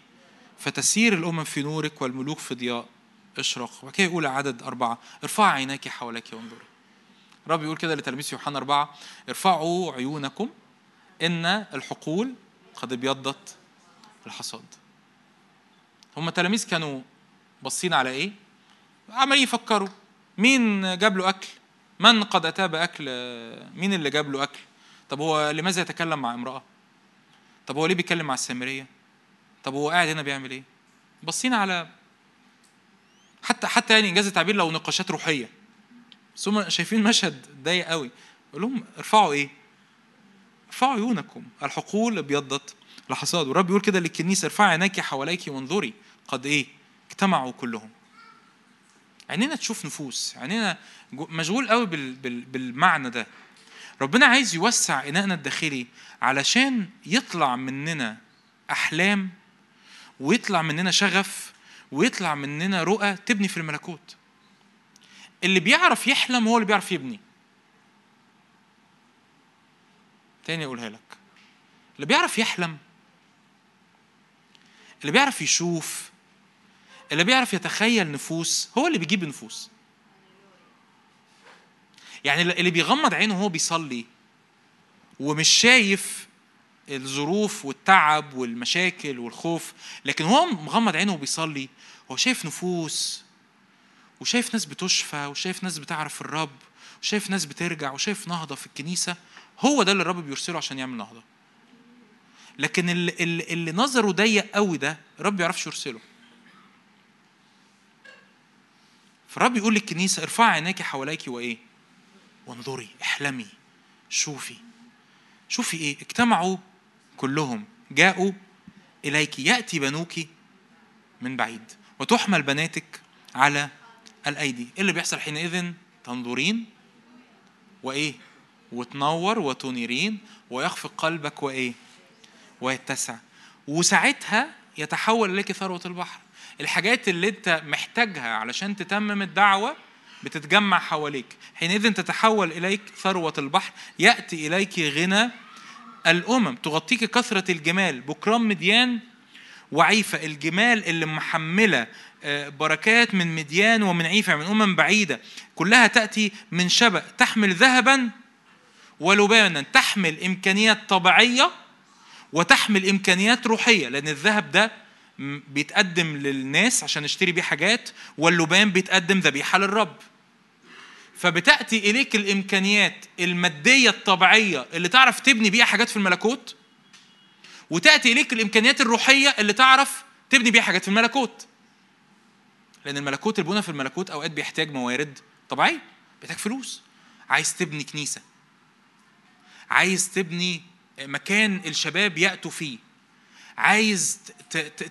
فتسير الأمم في نورك والملوك في ضياء. اشرق. وكي يقول عدد أربعة ارفع عينيك حولك وانظري الرب يقول كده لتلميذ يوحنا أربعة ارفعوا عيونكم إن الحقول قد ابيضت الحصاد. هم التلاميذ كانوا باصين على إيه؟ عمالين يفكروا مين جاب له أكل؟ من قد اتى باكل مين اللي جاب له أكل؟ طب هو لماذا يتكلم مع امرأة؟ طب هو ليه بيتكلم مع السامرية؟ طب هو قاعد هنا بيعمل إيه؟ باصين على حتى حتى يعني انجاز التعبير لو نقاشات روحية. بس هم شايفين مشهد ضيق قوي. قول لهم ارفعوا إيه؟ ارفعوا عيونكم. الحقول أبيضت. الحصاد والرب يقول كده للكنيسة ارفعي عينيك حواليك وانظري قد إيه اجتمعوا كلهم. عينينا تشوف نفوس. عينينا مشغول قوي بالمعنى ده. ربنا عايز يوسع إناءنا الداخلي علشان يطلع مننا أحلام ويطلع مننا شغف ويطلع مننا رؤى تبني في الملكوت. اللي بيعرف يحلم هو اللي بيعرف يبني. تاني أقولها لك. اللي بيعرف يحلم اللي بيعرف يشوف اللي بيعرف يتخيل نفوس هو اللي بيجيب نفوس. يعني اللي بيغمض عينه وهو بيصلي ومش شايف الظروف والتعب والمشاكل والخوف لكن هو مغمض عينه وبيصلي هو شايف نفوس وشايف ناس بتشفى وشايف ناس بتعرف الرب وشايف ناس بترجع وشايف نهضة في الكنيسة هو ده اللي الرب بيرسله عشان يعمل نهضة. لكن اللي, اللي, نظره ضيق قوي ده الرب ما يعرفش يرسله. فالرب يقول للكنيسة ارفعي عينيك حواليك وإيه؟ وانظري احلمي شوفي. شوفي إيه؟ اجتمعوا كلهم. جاءوا إليك يأتي بنوك من بعيد وتحمل بناتك على الأيدي. إيه اللي بيحصل حينئذ؟ تنظرين وإيه؟ وتنور وتنيرين ويخفق قلبك وإيه؟ ويتسع. وساعتها يتحول إليك ثروة البحر. الحاجات اللي أنت محتاجها علشان تتمم الدعوة بتتجمع حواليك. حينئذ تتحول إليك ثروة البحر يأتي إليك غنى الأمم. تغطيك كثرة الجمال. بكرام مديان وعيفة. الجمال اللي محملة آه، بركات من مديان ومن عيفة من أمم بعيدة. كلها تأتي من شبأ. تحمل ذهبا ولبانا. تحمل إمكانيات طبيعية وتحمل إمكانيات روحية لأن الذهب ده بيتقدم للناس عشان نشتري بيه حاجات واللبان بيتقدم ذبيحة للرب فبتأتي إليك الإمكانيات المادية الطبيعية اللي تعرف تبني بيها حاجات في الملكوت وتأتي إليك الإمكانيات الروحية اللي تعرف تبني بيها حاجات في الملكوت. لأن الملكوت البنى في الملكوت أوقات بيحتاج موارد طبيعية بيحتاج فلوس. عايز تبني كنيسة. عايز تبني مكان الشباب يأتوا فيه. عايز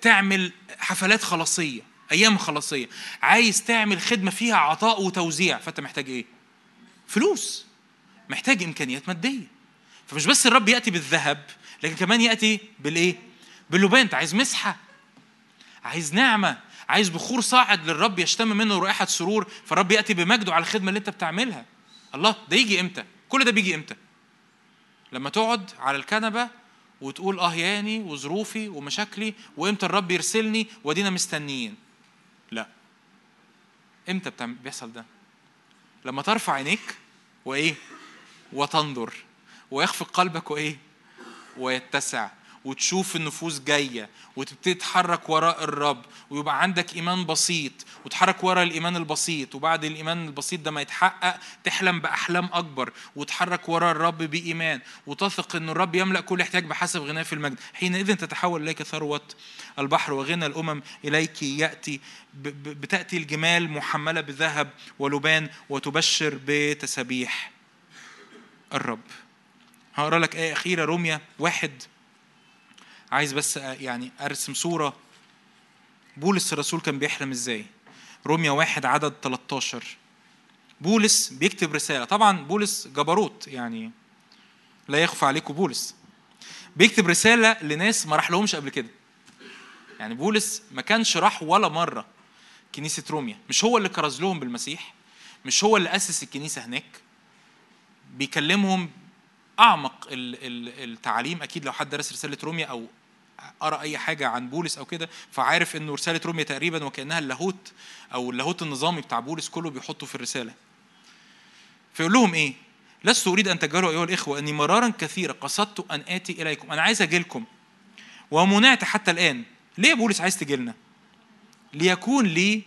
تعمل حفلات خلاصية أيام خلاصية عايز تعمل خدمة فيها عطاء وتوزيع فأنت محتاج إيه؟ فلوس محتاج إمكانيات مادية فمش بس الرب يأتي بالذهب لكن كمان يأتي بالإيه؟ باللبان أنت عايز مسحة عايز نعمة عايز بخور صاعد للرب يشتم منه رائحة سرور فالرب يأتي بمجده على الخدمة اللي أنت بتعملها الله ده يجي إمتى؟ كل ده بيجي إمتى؟ لما تقعد على الكنبة وتقول آه ياني وظروفي ومشاكلي وإمتى الرب يرسلني وأدينا مستنيين. لا. إمتى بيحصل ده؟ لما ترفع عينيك وإيه؟ وتنظر. ويخفق قلبك وإيه؟ ويتسع. وتشوف النفوس جاية وتبتدي تتحرك وراء الرب ويبقى عندك إيمان بسيط وتحرك وراء الإيمان البسيط وبعد الإيمان البسيط ده ما يتحقق تحلم بأحلام أكبر وتحرك وراء الرب بإيمان. وتثق أن الرب يملأ كل احتياج بحسب غناه في المجد. حينئذ تتحول إليك ثروة البحر وغنى الأمم إليك يأتي بتأتي الجمال محملة بذهب ولبان وتبشر بتسابيح الرب. هقرأ لك آية أخيرة روميا واحد. عايز بس يعني أرسم صورة. بولس الرسول كان بيحلم إزاي؟ روميا واحد عدد 13 بولس بيكتب رسالة. طبعا بولس جبروت يعني لا يخفى عليكم بولس. بيكتب رسالة لناس ما راح لهمش قبل كده. يعني بولس ما كانش راح ولا مرة كنيسة روميا. مش هو اللي كرز لهم بالمسيح مش هو اللي أسس الكنيسة هناك. بيكلمهم أعمق التعليم. أكيد لو حد درس رسالة روميا أو قرا أي حاجة عن بولس أو كده فعارف إنه رسالة روميا تقريبا وكأنها اللاهوت أو اللاهوت النظامي بتاع بولس كله بيحطه في الرسالة. فيقول لهم إيه؟ لست أريد أن تجهلوا أيها الإخوة أني مرارا كثيرا قصدت أن آتي إليكم أنا عايز أجي لكم ومنعت حتى الآن. ليه بولس عايز تجي لنا ليكون لي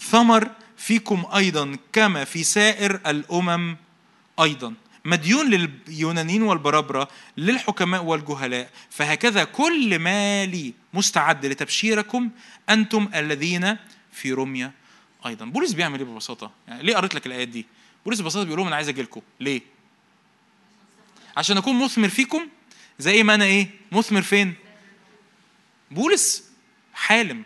ثمر فيكم أيضا كما في سائر الأمم أيضا. مديون لليونانيين والبرابرة للحكماء والجهلاء. فهكذا كل ما لي مستعد لتبشيركم أنتم الذين في رمية أيضا. بولس بيعمل إيه ببساطة؟ يعني ليه قريت لك الآيات دي؟ بولس ببساطة بيقول لهم أنا عايز أجي لكم. ليه؟ عشان أكون مثمر فيكم زي ما أنا إيه؟ مثمر فين؟ بولس حالم.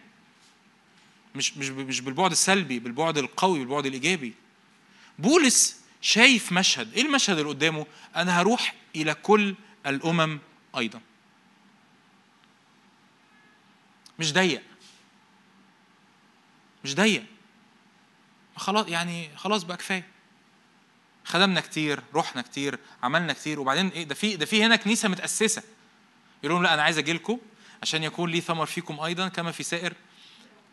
مش مش مش بالبعد السلبي بالبعد القوي بالبعد الإيجابي. بولس شايف مشهد. إيه المشهد اللي قدامه؟ أنا هروح إلى كل الأمم أيضا. مش ضيق. مش ضيق. خلاص يعني خلاص بقى كفاية. خدمنا كتير رحنا كتير عملنا كتير وبعدين إيه ده في ده في هنا كنيسة متأسسة. يقول لهم لا أنا عايز أجي لكم عشان يكون لي ثمر فيكم أيضا كما في سائر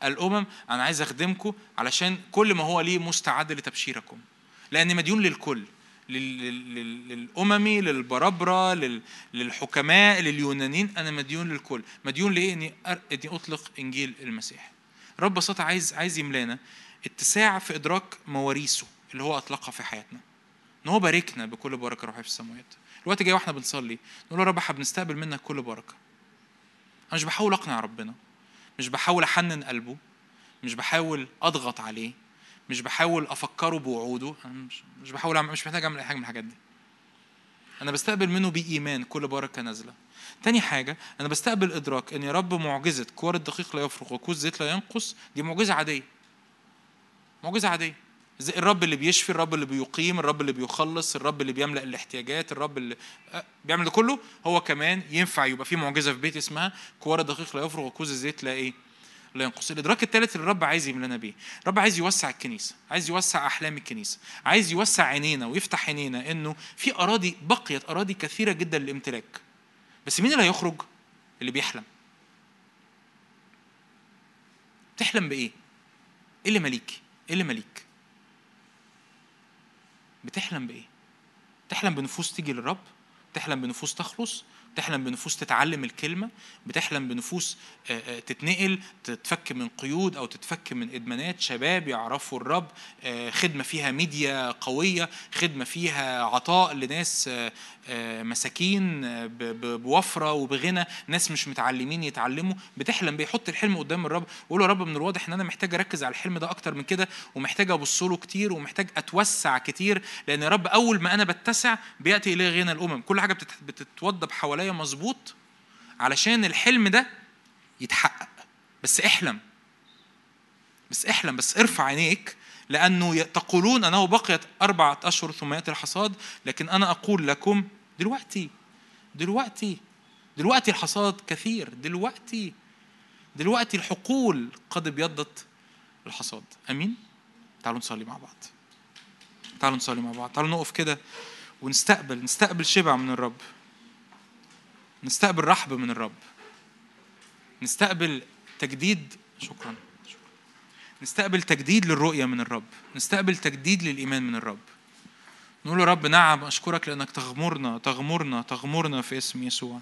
الأمم. أنا عايز أخدمكم علشان كل ما هو ليه مستعد لتبشيركم. لاني مديون للكل للأممي للبربرة للحكماء لليونانيين أنا مديون للكل. مديون لإيه إني إني أطلق إنجيل المسيح. رب ببساطة عايز عايز يملانا اتساع في إدراك مواريثه اللي هو أطلقها في حياتنا. إن هو باركنا بكل بركة روحية في السماوات الوقت جاي وإحنا بنصلي نقول يا رب إحنا بنستقبل منك كل بركة. أنا مش بحاول أقنع ربنا مش بحاول أحنن قلبه مش بحاول أضغط عليه. مش بحاول أفكره بوعوده مش بحاول مش محتاج أعمل أي حاجة من الحاجات دي. أنا بستقبل منه بإيمان كل بركة نازلة. تاني حاجة أنا بستقبل إدراك إن يا رب معجزة كوار الدقيق لا يفرق وكوز زيت لا ينقص دي معجزة عادية. معجزة عادية. الرب اللي بيشفي الرب اللي بيقيم الرب اللي بيخلص الرب اللي بيملأ الاحتياجات الرب اللي أه، بيعمل كله هو كمان ينفع يبقى في معجزة في بيت اسمها كوار الدقيق لا يفرق وكوز الزيت لا إيه؟ لا ينقص. الإدراك الثالث اللي الرب عايز يملنا بيه. الرب عايز يوسع الكنيسة عايز يوسع أحلام الكنيسة عايز يوسع عينينا ويفتح عينينا إنه في أراضي بقيت أراضي كثيرة جدا للامتلاك. بس مين اللي هيخرج؟ اللي بيحلم. بتحلم بإيه؟ إيه اللي مليك؟ إيه اللي مليك؟ بتحلم بإيه؟ بتحلم بنفوس تيجي للرب؟ بتحلم بنفوس تخلص؟ بتحلم بنفوس تتعلم الكلمة بتحلم بنفوس آه، آه، تتنقل تتفك من قيود أو تتفك من إدمانات. شباب يعرفوا الرب آه، خدمة فيها ميديا قوية خدمة فيها عطاء لناس مساكين بوفرة وبغنى. ناس مش متعلمين يتعلموا. بتحلم بيحط الحلم قدام الرب. ويقول يا رب من الواضح إن أنا محتاج أركز على الحلم ده أكتر من كده ومحتاج أبص له كتير ومحتاج أتوسع كتير لأن يا رب أول ما أنا بتسع بيأتي الي غنى الأمم. كل حاجة بتتوضب حواليا مظبوط علشان الحلم ده يتحقق. بس احلم. بس احلم بس ارفع عينيك لأنه تقولون أنه بقيت أربعة أشهر ثم يأتي الحصاد لكن أنا أقول لكم دلوقتي دلوقتي دلوقتي الحصاد كثير دلوقتي دلوقتي الحقول قد ابيضت الحصاد. آمين؟ تعالوا نصلي مع بعض. تعالوا نصلي مع بعض. تعالوا نقف كده ونستقبل نستقبل شبع من الرب. نستقبل رحب من الرب. نستقبل تجديد شكرا نستقبل تجديد للرؤية من الرب. نستقبل تجديد للإيمان من الرب. نقول يا رب نعم أشكرك لأنك تغمرنا تغمرنا تغمرنا في اسم يسوع.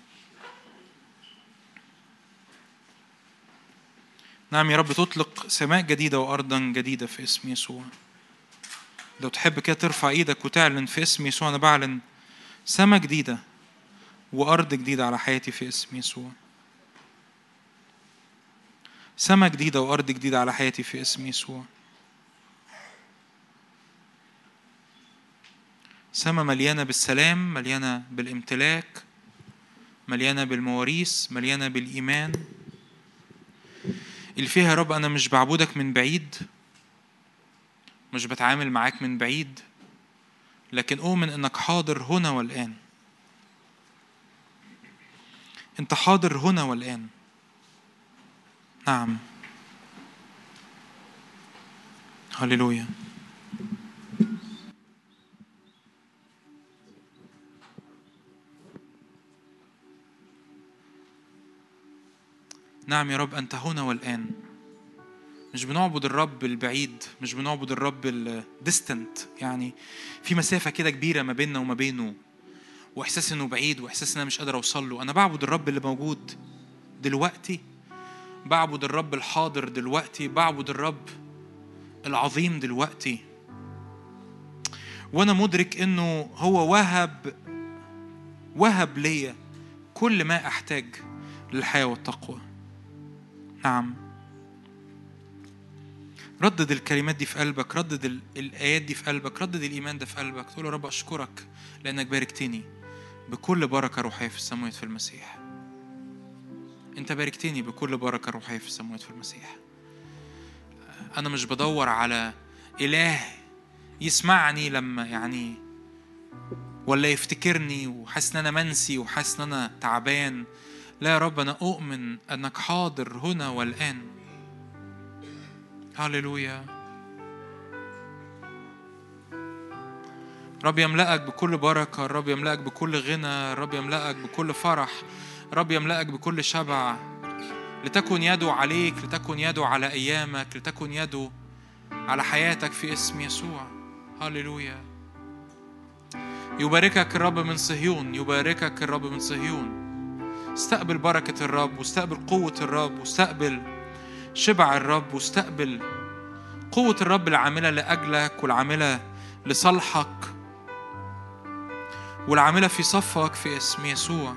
نعم يا رب تطلق سماء جديدة وأرضا جديدة في اسم يسوع. لو تحب كده ترفع إيدك وتعلن في اسم يسوع أنا بعلن سماء جديدة. وأرض جديدة على حياتي في اسم يسوع. سماء جديدة وأرض جديدة على حياتي في اسم يسوع. سماء مليانة بالسلام مليانة بالامتلاك مليانة بالمواريث مليانة بالإيمان. اللي فيها يا رب أنا مش بعبدك من بعيد مش بتعامل معاك من بعيد لكن أؤمن إنك حاضر هنا والآن. أنت حاضر هنا والآن. نعم. هللويا. نعم يا رب أنت هنا والآن. مش بنعبد الرب البعيد مش بنعبد الرب الديستنت يعني في مسافة كده كبيرة ما بيننا وما بينه. وإحساس إنه بعيد وإحساس إن أنا مش قادر أوصل له. أنا بعبد الرب اللي موجود دلوقتي بعبد الرب الحاضر دلوقتي بعبد الرب العظيم دلوقتي. وأنا مدرك إنه هو وهب وهب ليا كل ما أحتاج للحياة والتقوى. نعم. ردد الكلمات دي في قلبك ردد الآيات دي في قلبك ردد الإيمان ده في قلبك. تقول يا رب أشكرك لأنك باركتني. بكل بركة روحية في السماوات في المسيح. أنت باركتني بكل بركة روحية في السماوات في المسيح. أنا مش بدور على إله يسمعني لما يعني ولا يفتكرني وحاسس إن أنا منسي وحاسس إن أنا تعبان. لا يا رب أنا أؤمن أنك حاضر هنا والآن. هللويا. رب يملأك بكل بركة رب يملأك بكل غنى رب يملأك بكل فرح رب يملأك بكل شبع. لتكن يده عليك لتكن يده على أيامك لتكن يده على حياتك في اسم يسوع. هللويا. يباركك الرب من صهيون يباركك الرب من صهيون. استقبل بركة الرب واستقبل قوة الرب واستقبل شبع الرب واستقبل قوة الرب العاملة لأجلك والعاملة لصالحك. والعاملة في صفك في اسم يسوع.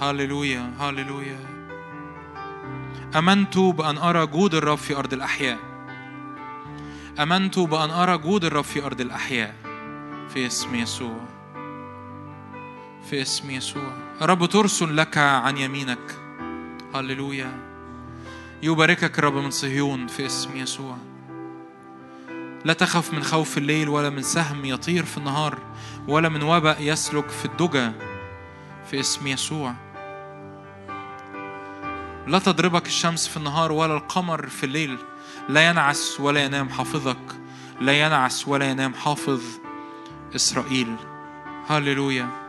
هللويا هللويا. آمنت بأن أرى جود الرب في أرض الأحياء. آمنت بأن أرى جود الرب في أرض الأحياء. في اسم يسوع. في اسم يسوع. الرب ترسل لك عن يمينك. هللويا. يباركك الرب من صهيون. في اسم يسوع. لا تخف من خوف الليل ولا من سهم يطير في النهار ولا من وباء يسلك في الدجى في اسم يسوع. لا تضربك الشمس في النهار ولا القمر في الليل. لا ينعس ولا ينام حافظك. لا ينعس ولا ينام حافظ إسرائيل. هللويا.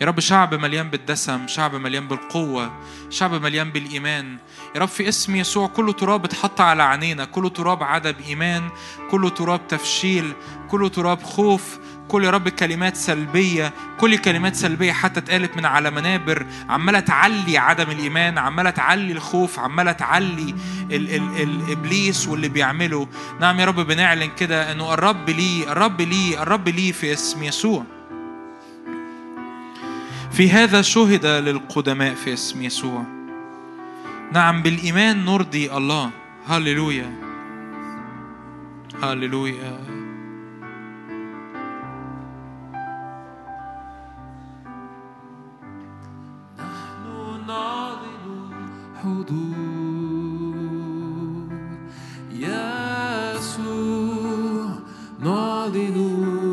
يا رب شعب مليان بالدسم شعب مليان بالقوة شعب مليان بالإيمان. يا رب في اسم يسوع كل تراب اتحط على عينينا كل تراب عدم إيمان كل تراب تفشيل كل تراب خوف كل يا رب كلمات سلبية كل كلمات سلبية حتى اتقالت من على منابر. عمالة تعلي عدم الإيمان عمالة تعلي الخوف عمالة تعلي ال ال الإبليس واللي بيعمله. نعم يا رب بنعلن كده إنه الرب لي الرب لي الرب لي في اسم يسوع. في هذا شهد للقدماء في اسم يسوع. نعم بالإيمان نرضي الله. هللويا. هللويا. نحن نعلن حضور يسوع نعلن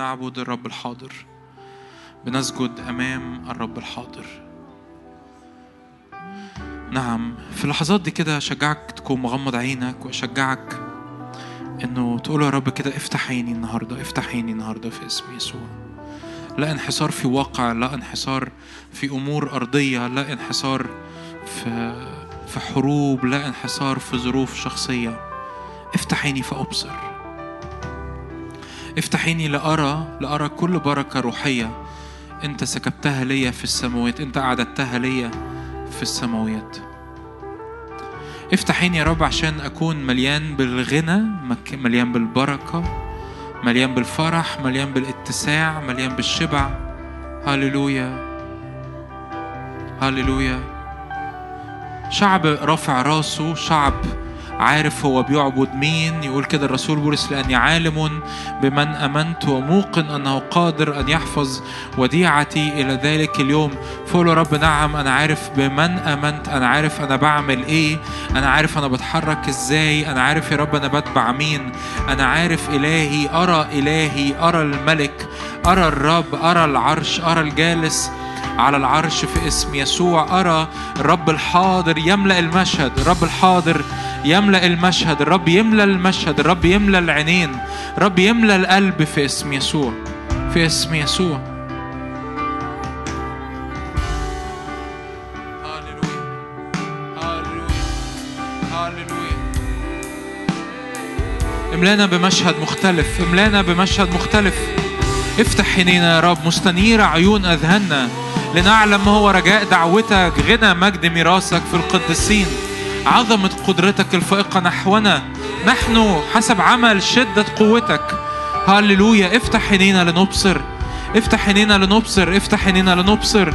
بنعبد الرب الحاضر. بنسجد أمام الرب الحاضر. نعم في اللحظات دي كده أشجعك تكون مغمض عينك وأشجعك إنه تقول يا رب كده افتح عيني النهارده افتح عيني النهارده في اسم يسوع. لا انحصار في واقع لا انحصار في أمور أرضية لا انحصار في في حروب لا انحصار في ظروف شخصية. افتح عيني فأبصر. افتح عيني لأرى لأرى كل بركة روحية. أنت سكبتها ليا في السماوات أنت أعددتها ليا في السماوات. افتح عيني يا رب عشان أكون مليان بالغنى مليان بالبركة مليان بالفرح مليان بالاتساع مليان بالشبع. هللويا. هللويا. شعب رافع راسه شعب عارف هو بيعبد مين. يقول كده الرسول بولس لأني عالم بمن أمنت وموقن أنه قادر أن يحفظ وديعتي إلى ذلك اليوم. فقول يا رب نعم أنا عارف بمن أمنت أنا عارف أنا بعمل إيه أنا عارف أنا بتحرك إزاي أنا عارف يا رب أنا بتبع مين. أنا عارف إلهي أرى إلهي أرى الملك أرى الرب أرى العرش أرى الجالس. على العرش في اسم يسوع. أرى الرب الحاضر يملأ المشهد. الرب الحاضر يملأ المشهد. الرب يملأ المشهد. الرب يملأ العينين. الرب يملأ القلب في اسم يسوع. في اسم يسوع. املانا بمشهد مختلف. املانا بمشهد مختلف. افتح عينينا يا رب. مستنير عيون أذهاننا. لنعلم ما هو رجاء دعوتك. غنى مجد ميراثك في القديسين. عظمة قدرتك الفائقة نحونا. نحن حسب عمل شدة قوتك. هللويا. افتح عينينا لنبصر. افتح عينينا لنبصر. افتح عينينا لنبصر.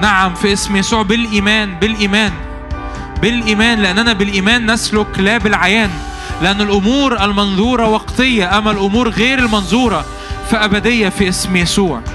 نعم في اسم يسوع بالإيمان بالإيمان. بالإيمان لأننا بالإيمان نسلك لا بالعيان. لأن الأمور المنظورة وقتية أما الأمور غير المنظورة فأبدية في اسم يسوع اسم يسوع.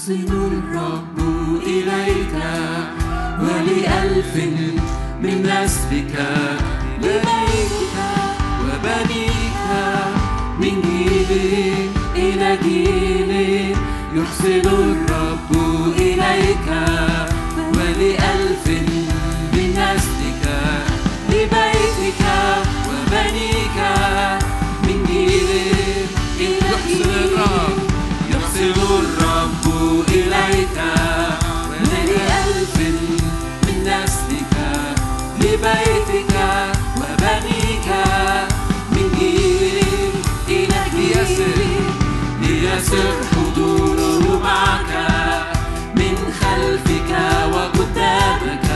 يحسن الرب إليك ولألف من نسلك لبيتك وبنيك من جيل إلى جيل يحسن الرب إليك ولألف من نسلك لبيتك وبنيك من جيل إلى جيل إليك. ولألف من نسلك لبيتك وبنيك. من جيل إلى جيل ليسر حضوره معك. من خلفك وقدامك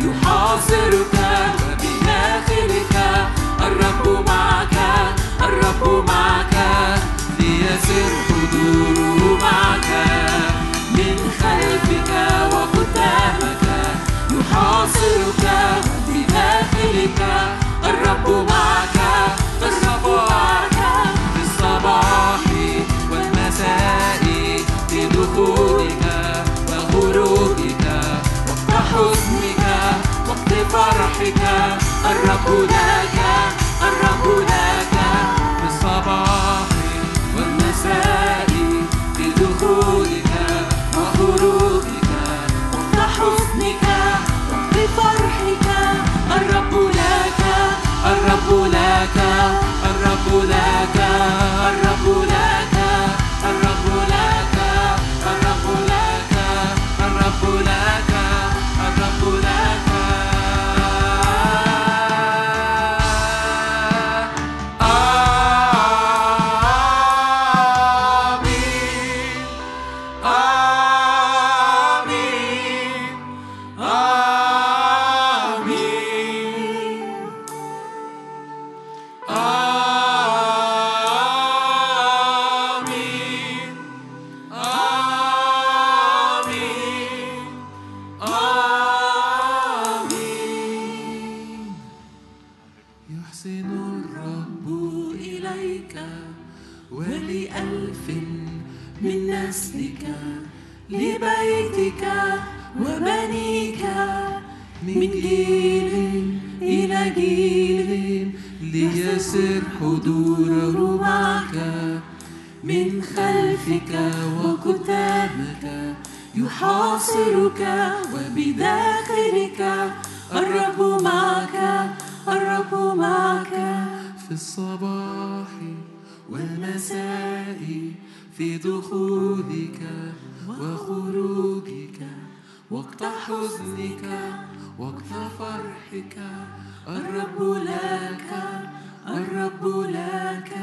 يحاصرك وبداخلك الرب معك. الرب معك الرب لك الرب لك في وقت حزنك وقت فرحك. الرب لك الرب لك.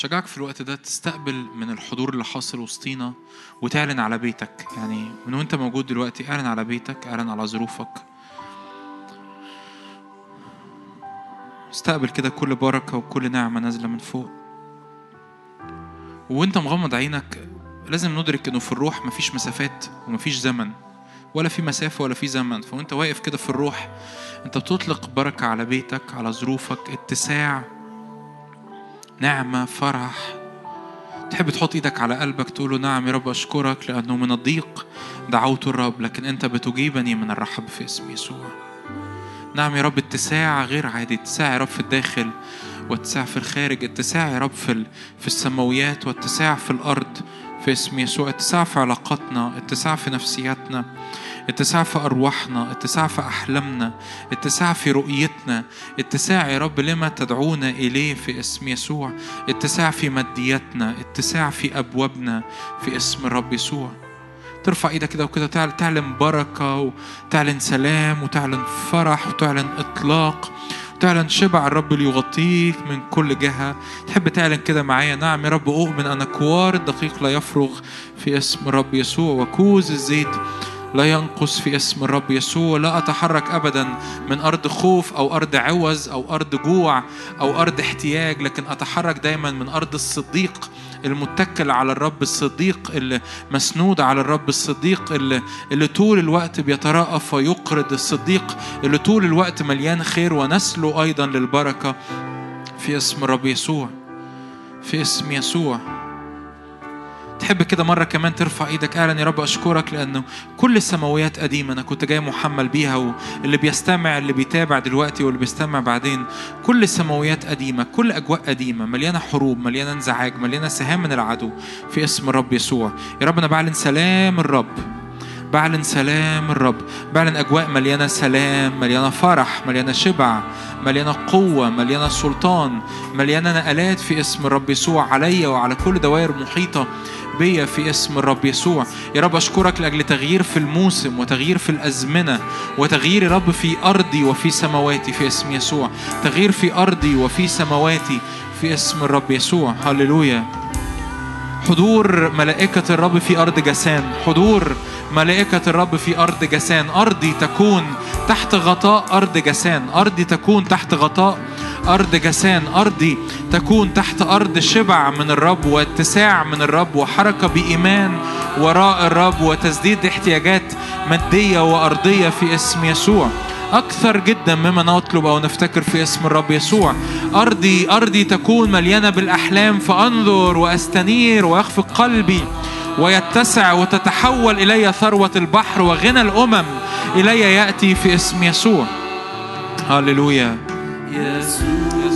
شجعك في الوقت ده تستقبل من الحضور اللي حاصل وسطينا وتعلن على بيتك. يعني من وانت موجود دلوقتي اعلن على بيتك اعلن على ظروفك. استقبل كده كل بركة وكل نعمة نازلة من فوق. وانت مغمض عينك لازم ندرك انه في الروح مفيش مسافات ومفيش زمن ولا في مسافة ولا في زمن. فوانت واقف كده في الروح انت بتطلق بركة على بيتك على ظروفك اتساع نعمة فرح. تحب تحط إيدك على قلبك تقول له نعم يا رب أشكرك لأنه من الضيق دعوت الرب لكن أنت بتجيبني من الرحب في اسم يسوع. نعم يا رب اتساع غير عادي اتساع يا رب في الداخل واتساع في الخارج اتساع يا رب في في السماويات واتساع في الأرض في اسم يسوع اتساع في علاقاتنا اتساع في نفسياتنا. اتساع في أرواحنا اتساع في أحلامنا اتساع في رؤيتنا اتساع يا رب لما تدعونا إليه في اسم يسوع اتساع في مادياتنا اتساع في أبوابنا في اسم الرب يسوع. ترفع إيدك كده وكده تعل- تعلن بركة وتعلن سلام وتعلن فرح وتعلن إطلاق وتعلن شبع الرب اللي يغطيك من كل جهة. تحب تعلن كده معايا؟ نعم يا رب أؤمن أن كوار الدقيق لا يفرغ في اسم الرب يسوع وكوز الزيت لا ينقص في اسم الرب يسوع لا أتحرك أبدا من أرض خوف أو أرض عوز أو أرض جوع أو أرض احتياج لكن أتحرك دايما من أرض الصديق المتكل على الرب الصديق اللي مسنود على الرب الصديق اللي, اللي طول الوقت بيترأف ويقرض الصديق اللي طول الوقت مليان خير ونسله أيضا للبركة في اسم الرب يسوع في اسم يسوع. تحب كده مرة كمان ترفع إيدك؟ اعلن يا رب اشكرك لأنه كل السماويات قديمة أنا كنت جاي محمل بيها واللي بيستمع اللي بيتابع دلوقتي واللي بيستمع بعدين كل السماويات قديمة كل أجواء قديمة مليانة حروب مليانة انزعاج مليانة سهام من العدو في اسم الرب يسوع. يا رب أنا بعلن سلام الرب بعلن سلام الرب بعلن أجواء مليانة سلام مليانة فرح مليانة شبع مليانة قوة مليانة سلطان مليانة نقلات في اسم الرب يسوع عليا وعلى كل دوائر محيطة بيا في اسم الرب يسوع. يا رب أشكرك لأجل تغيير في الموسم وتغيير في الأزمنة وتغيير يا رب في أرضي وفي سماواتي في اسم يسوع. تغيير في أرضي وفي سماواتي في اسم الرب يسوع. هللويا. حضور ملائكة الرب في أرض جسان. حضور ملائكة الرب في أرض جسان. أرضي تكون تحت غطاء أرض جسان. أرضي تكون تحت غطاء أرض جسان أرضي تكون تحت أرض شبع من الرب واتساع من الرب وحركة بإيمان وراء الرب وتسديد احتياجات مادية وأرضية في اسم يسوع. أكثر جدا مما نطلب أو نفتكر في اسم الرب يسوع. أرضي أرضي تكون مليانة بالأحلام فأنظر وأستنير ويخفق قلبي ويتسع وتتحول إلي ثروة البحر وغنى الأمم. إلي يأتي في اسم يسوع. هللويا. يسوع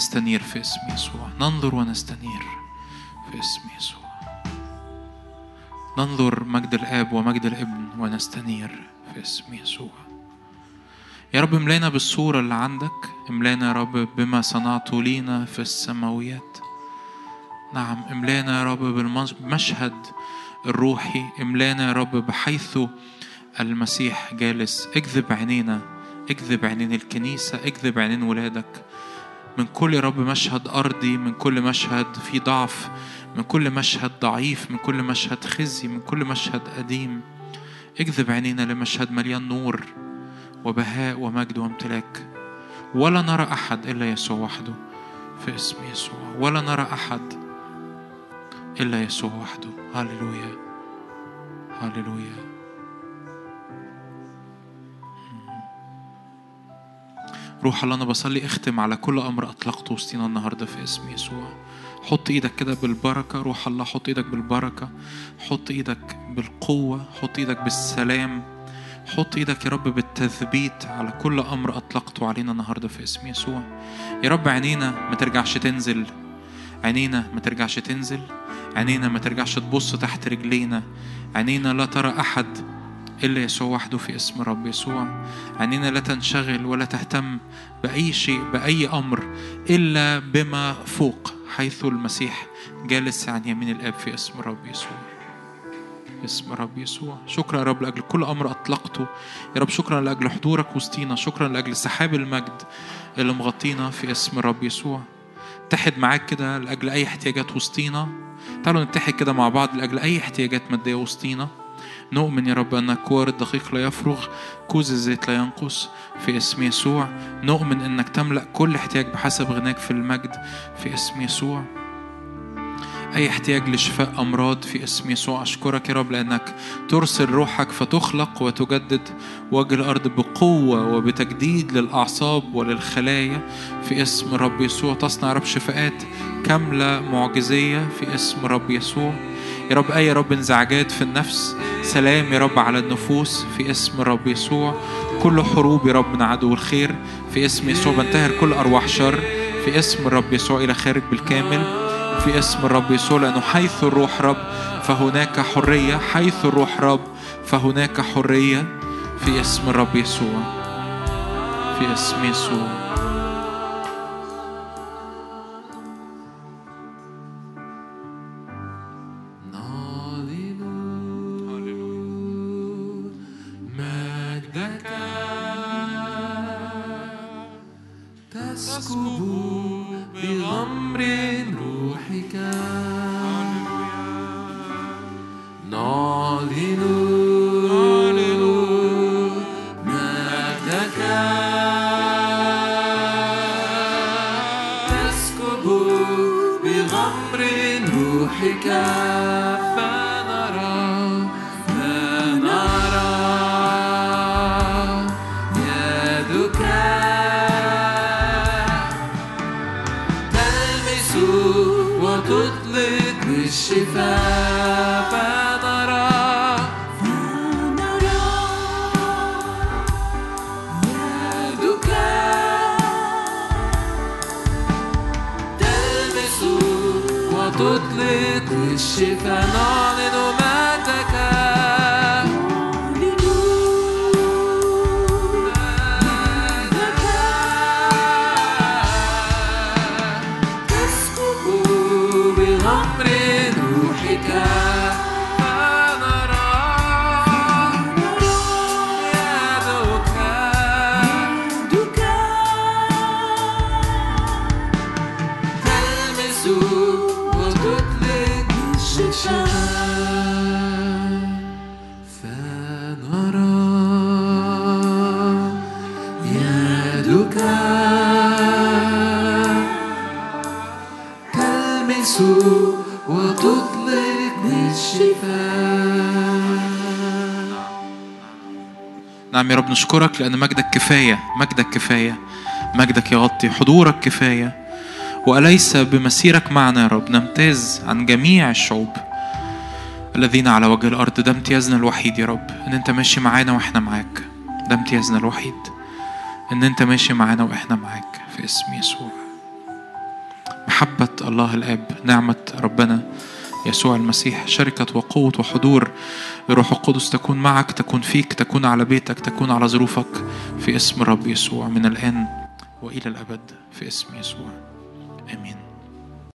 ونستنير في اسم يسوع. ننظر ونستنير في اسم يسوع. ننظر مجد الآب ومجد الابن ونستنير في اسم يسوع. يا رب املانا بالصورة اللي عندك. املانا يا رب بما صنعته لينا في السماويات. نعم املانا يا رب بالمشهد الروحي. املانا يا رب بحيث المسيح جالس. اكذب عينينا اكذب عينين الكنيسة اكذب عينين ولادك. من كل رب مشهد أرضي من كل مشهد في ضعف من كل مشهد ضعيف من كل مشهد خزي من كل مشهد قديم اكذب عينينا لمشهد مليان نور وبهاء ومجد وامتلاك. ولا نرى أحد إلا يسوع وحده في اسم يسوع. ولا نرى أحد إلا يسوع وحده. هللويا. هللويا. روح الله أنا بصلي أختم على كل أمر أطلقته وسطينا النهارده في اسم يسوع. حط إيدك كده بالبركة روح الله حط إيدك بالبركة حط إيدك بالقوة حط إيدك بالسلام حط إيدك يا رب بالتثبيت على كل أمر أطلقته علينا النهارده في اسم يسوع. يا رب عينينا ما ترجعش تنزل عينينا ما ترجعش تنزل عينينا ما ترجعش تبص تحت رجلينا عينينا لا ترى أحد إلا يسوع وحده في اسم رب يسوع. عينينا لا تنشغل ولا تهتم بأي شيء بأي أمر إلا بما فوق حيث المسيح جالس عن يمين الآب في اسم رب يسوع. اسم رب يسوع. شكرا يا رب لأجل كل أمر أطلقته. يا رب شكرا لأجل حضورك وسطينا. شكرا لأجل سحاب المجد اللي مغطينا في اسم رب يسوع. اتحد معاك كده لأجل أي احتياجات وسطينا. تعالوا نتحد كده مع بعض لأجل أي احتياجات مادية وسطينا. نؤمن يا رب أن كوار الدقيق لا يفرغ كوز الزيت لا ينقص في اسم يسوع. نؤمن أنك تملأ كل احتياج بحسب غناك في المجد في اسم يسوع. أي احتياج لشفاء أمراض في اسم يسوع. أشكرك يا رب لأنك ترسل روحك فتخلق وتجدد وجه الأرض بقوة وبتجديد للأعصاب وللخلايا في اسم رب يسوع. تصنع رب شفاءات كاملة معجزية في اسم رب يسوع. يا رب أي رب انزعاجات في النفس سلام يا رب على النفوس في اسم رب يسوع. كل حروب يا رب من عدو الخير في اسم يسوع. بنتهر كل أرواح شر في اسم الرب يسوع إلى خارج بالكامل في اسم الرب يسوع. لأنه حيث الروح رب فهناك حرية. حيث الروح رب فهناك حرية في اسم الرب يسوع. في اسم يسوع. نعم يا رب نشكرك لأن مجدك كفاية مجدك كفاية مجدك يغطي حضورك كفاية. وأليس بمسيرك معنا يا رب نمتاز عن جميع الشعوب الذين على وجه الأرض. ده امتيازنا الوحيد يا رب إن أنت ماشي معانا وإحنا معاك. ده امتيازنا الوحيد إن أنت ماشي معانا وإحنا معاك في اسم يسوع. محبة الله الآب نعمة ربنا يسوع المسيح شركة وقوة وحضور الروح القدس تكون معك تكون فيك تكون على بيتك تكون على ظروفك. في اسم الرب يسوع من الآن وإلى الأبد في اسم يسوع. آمين.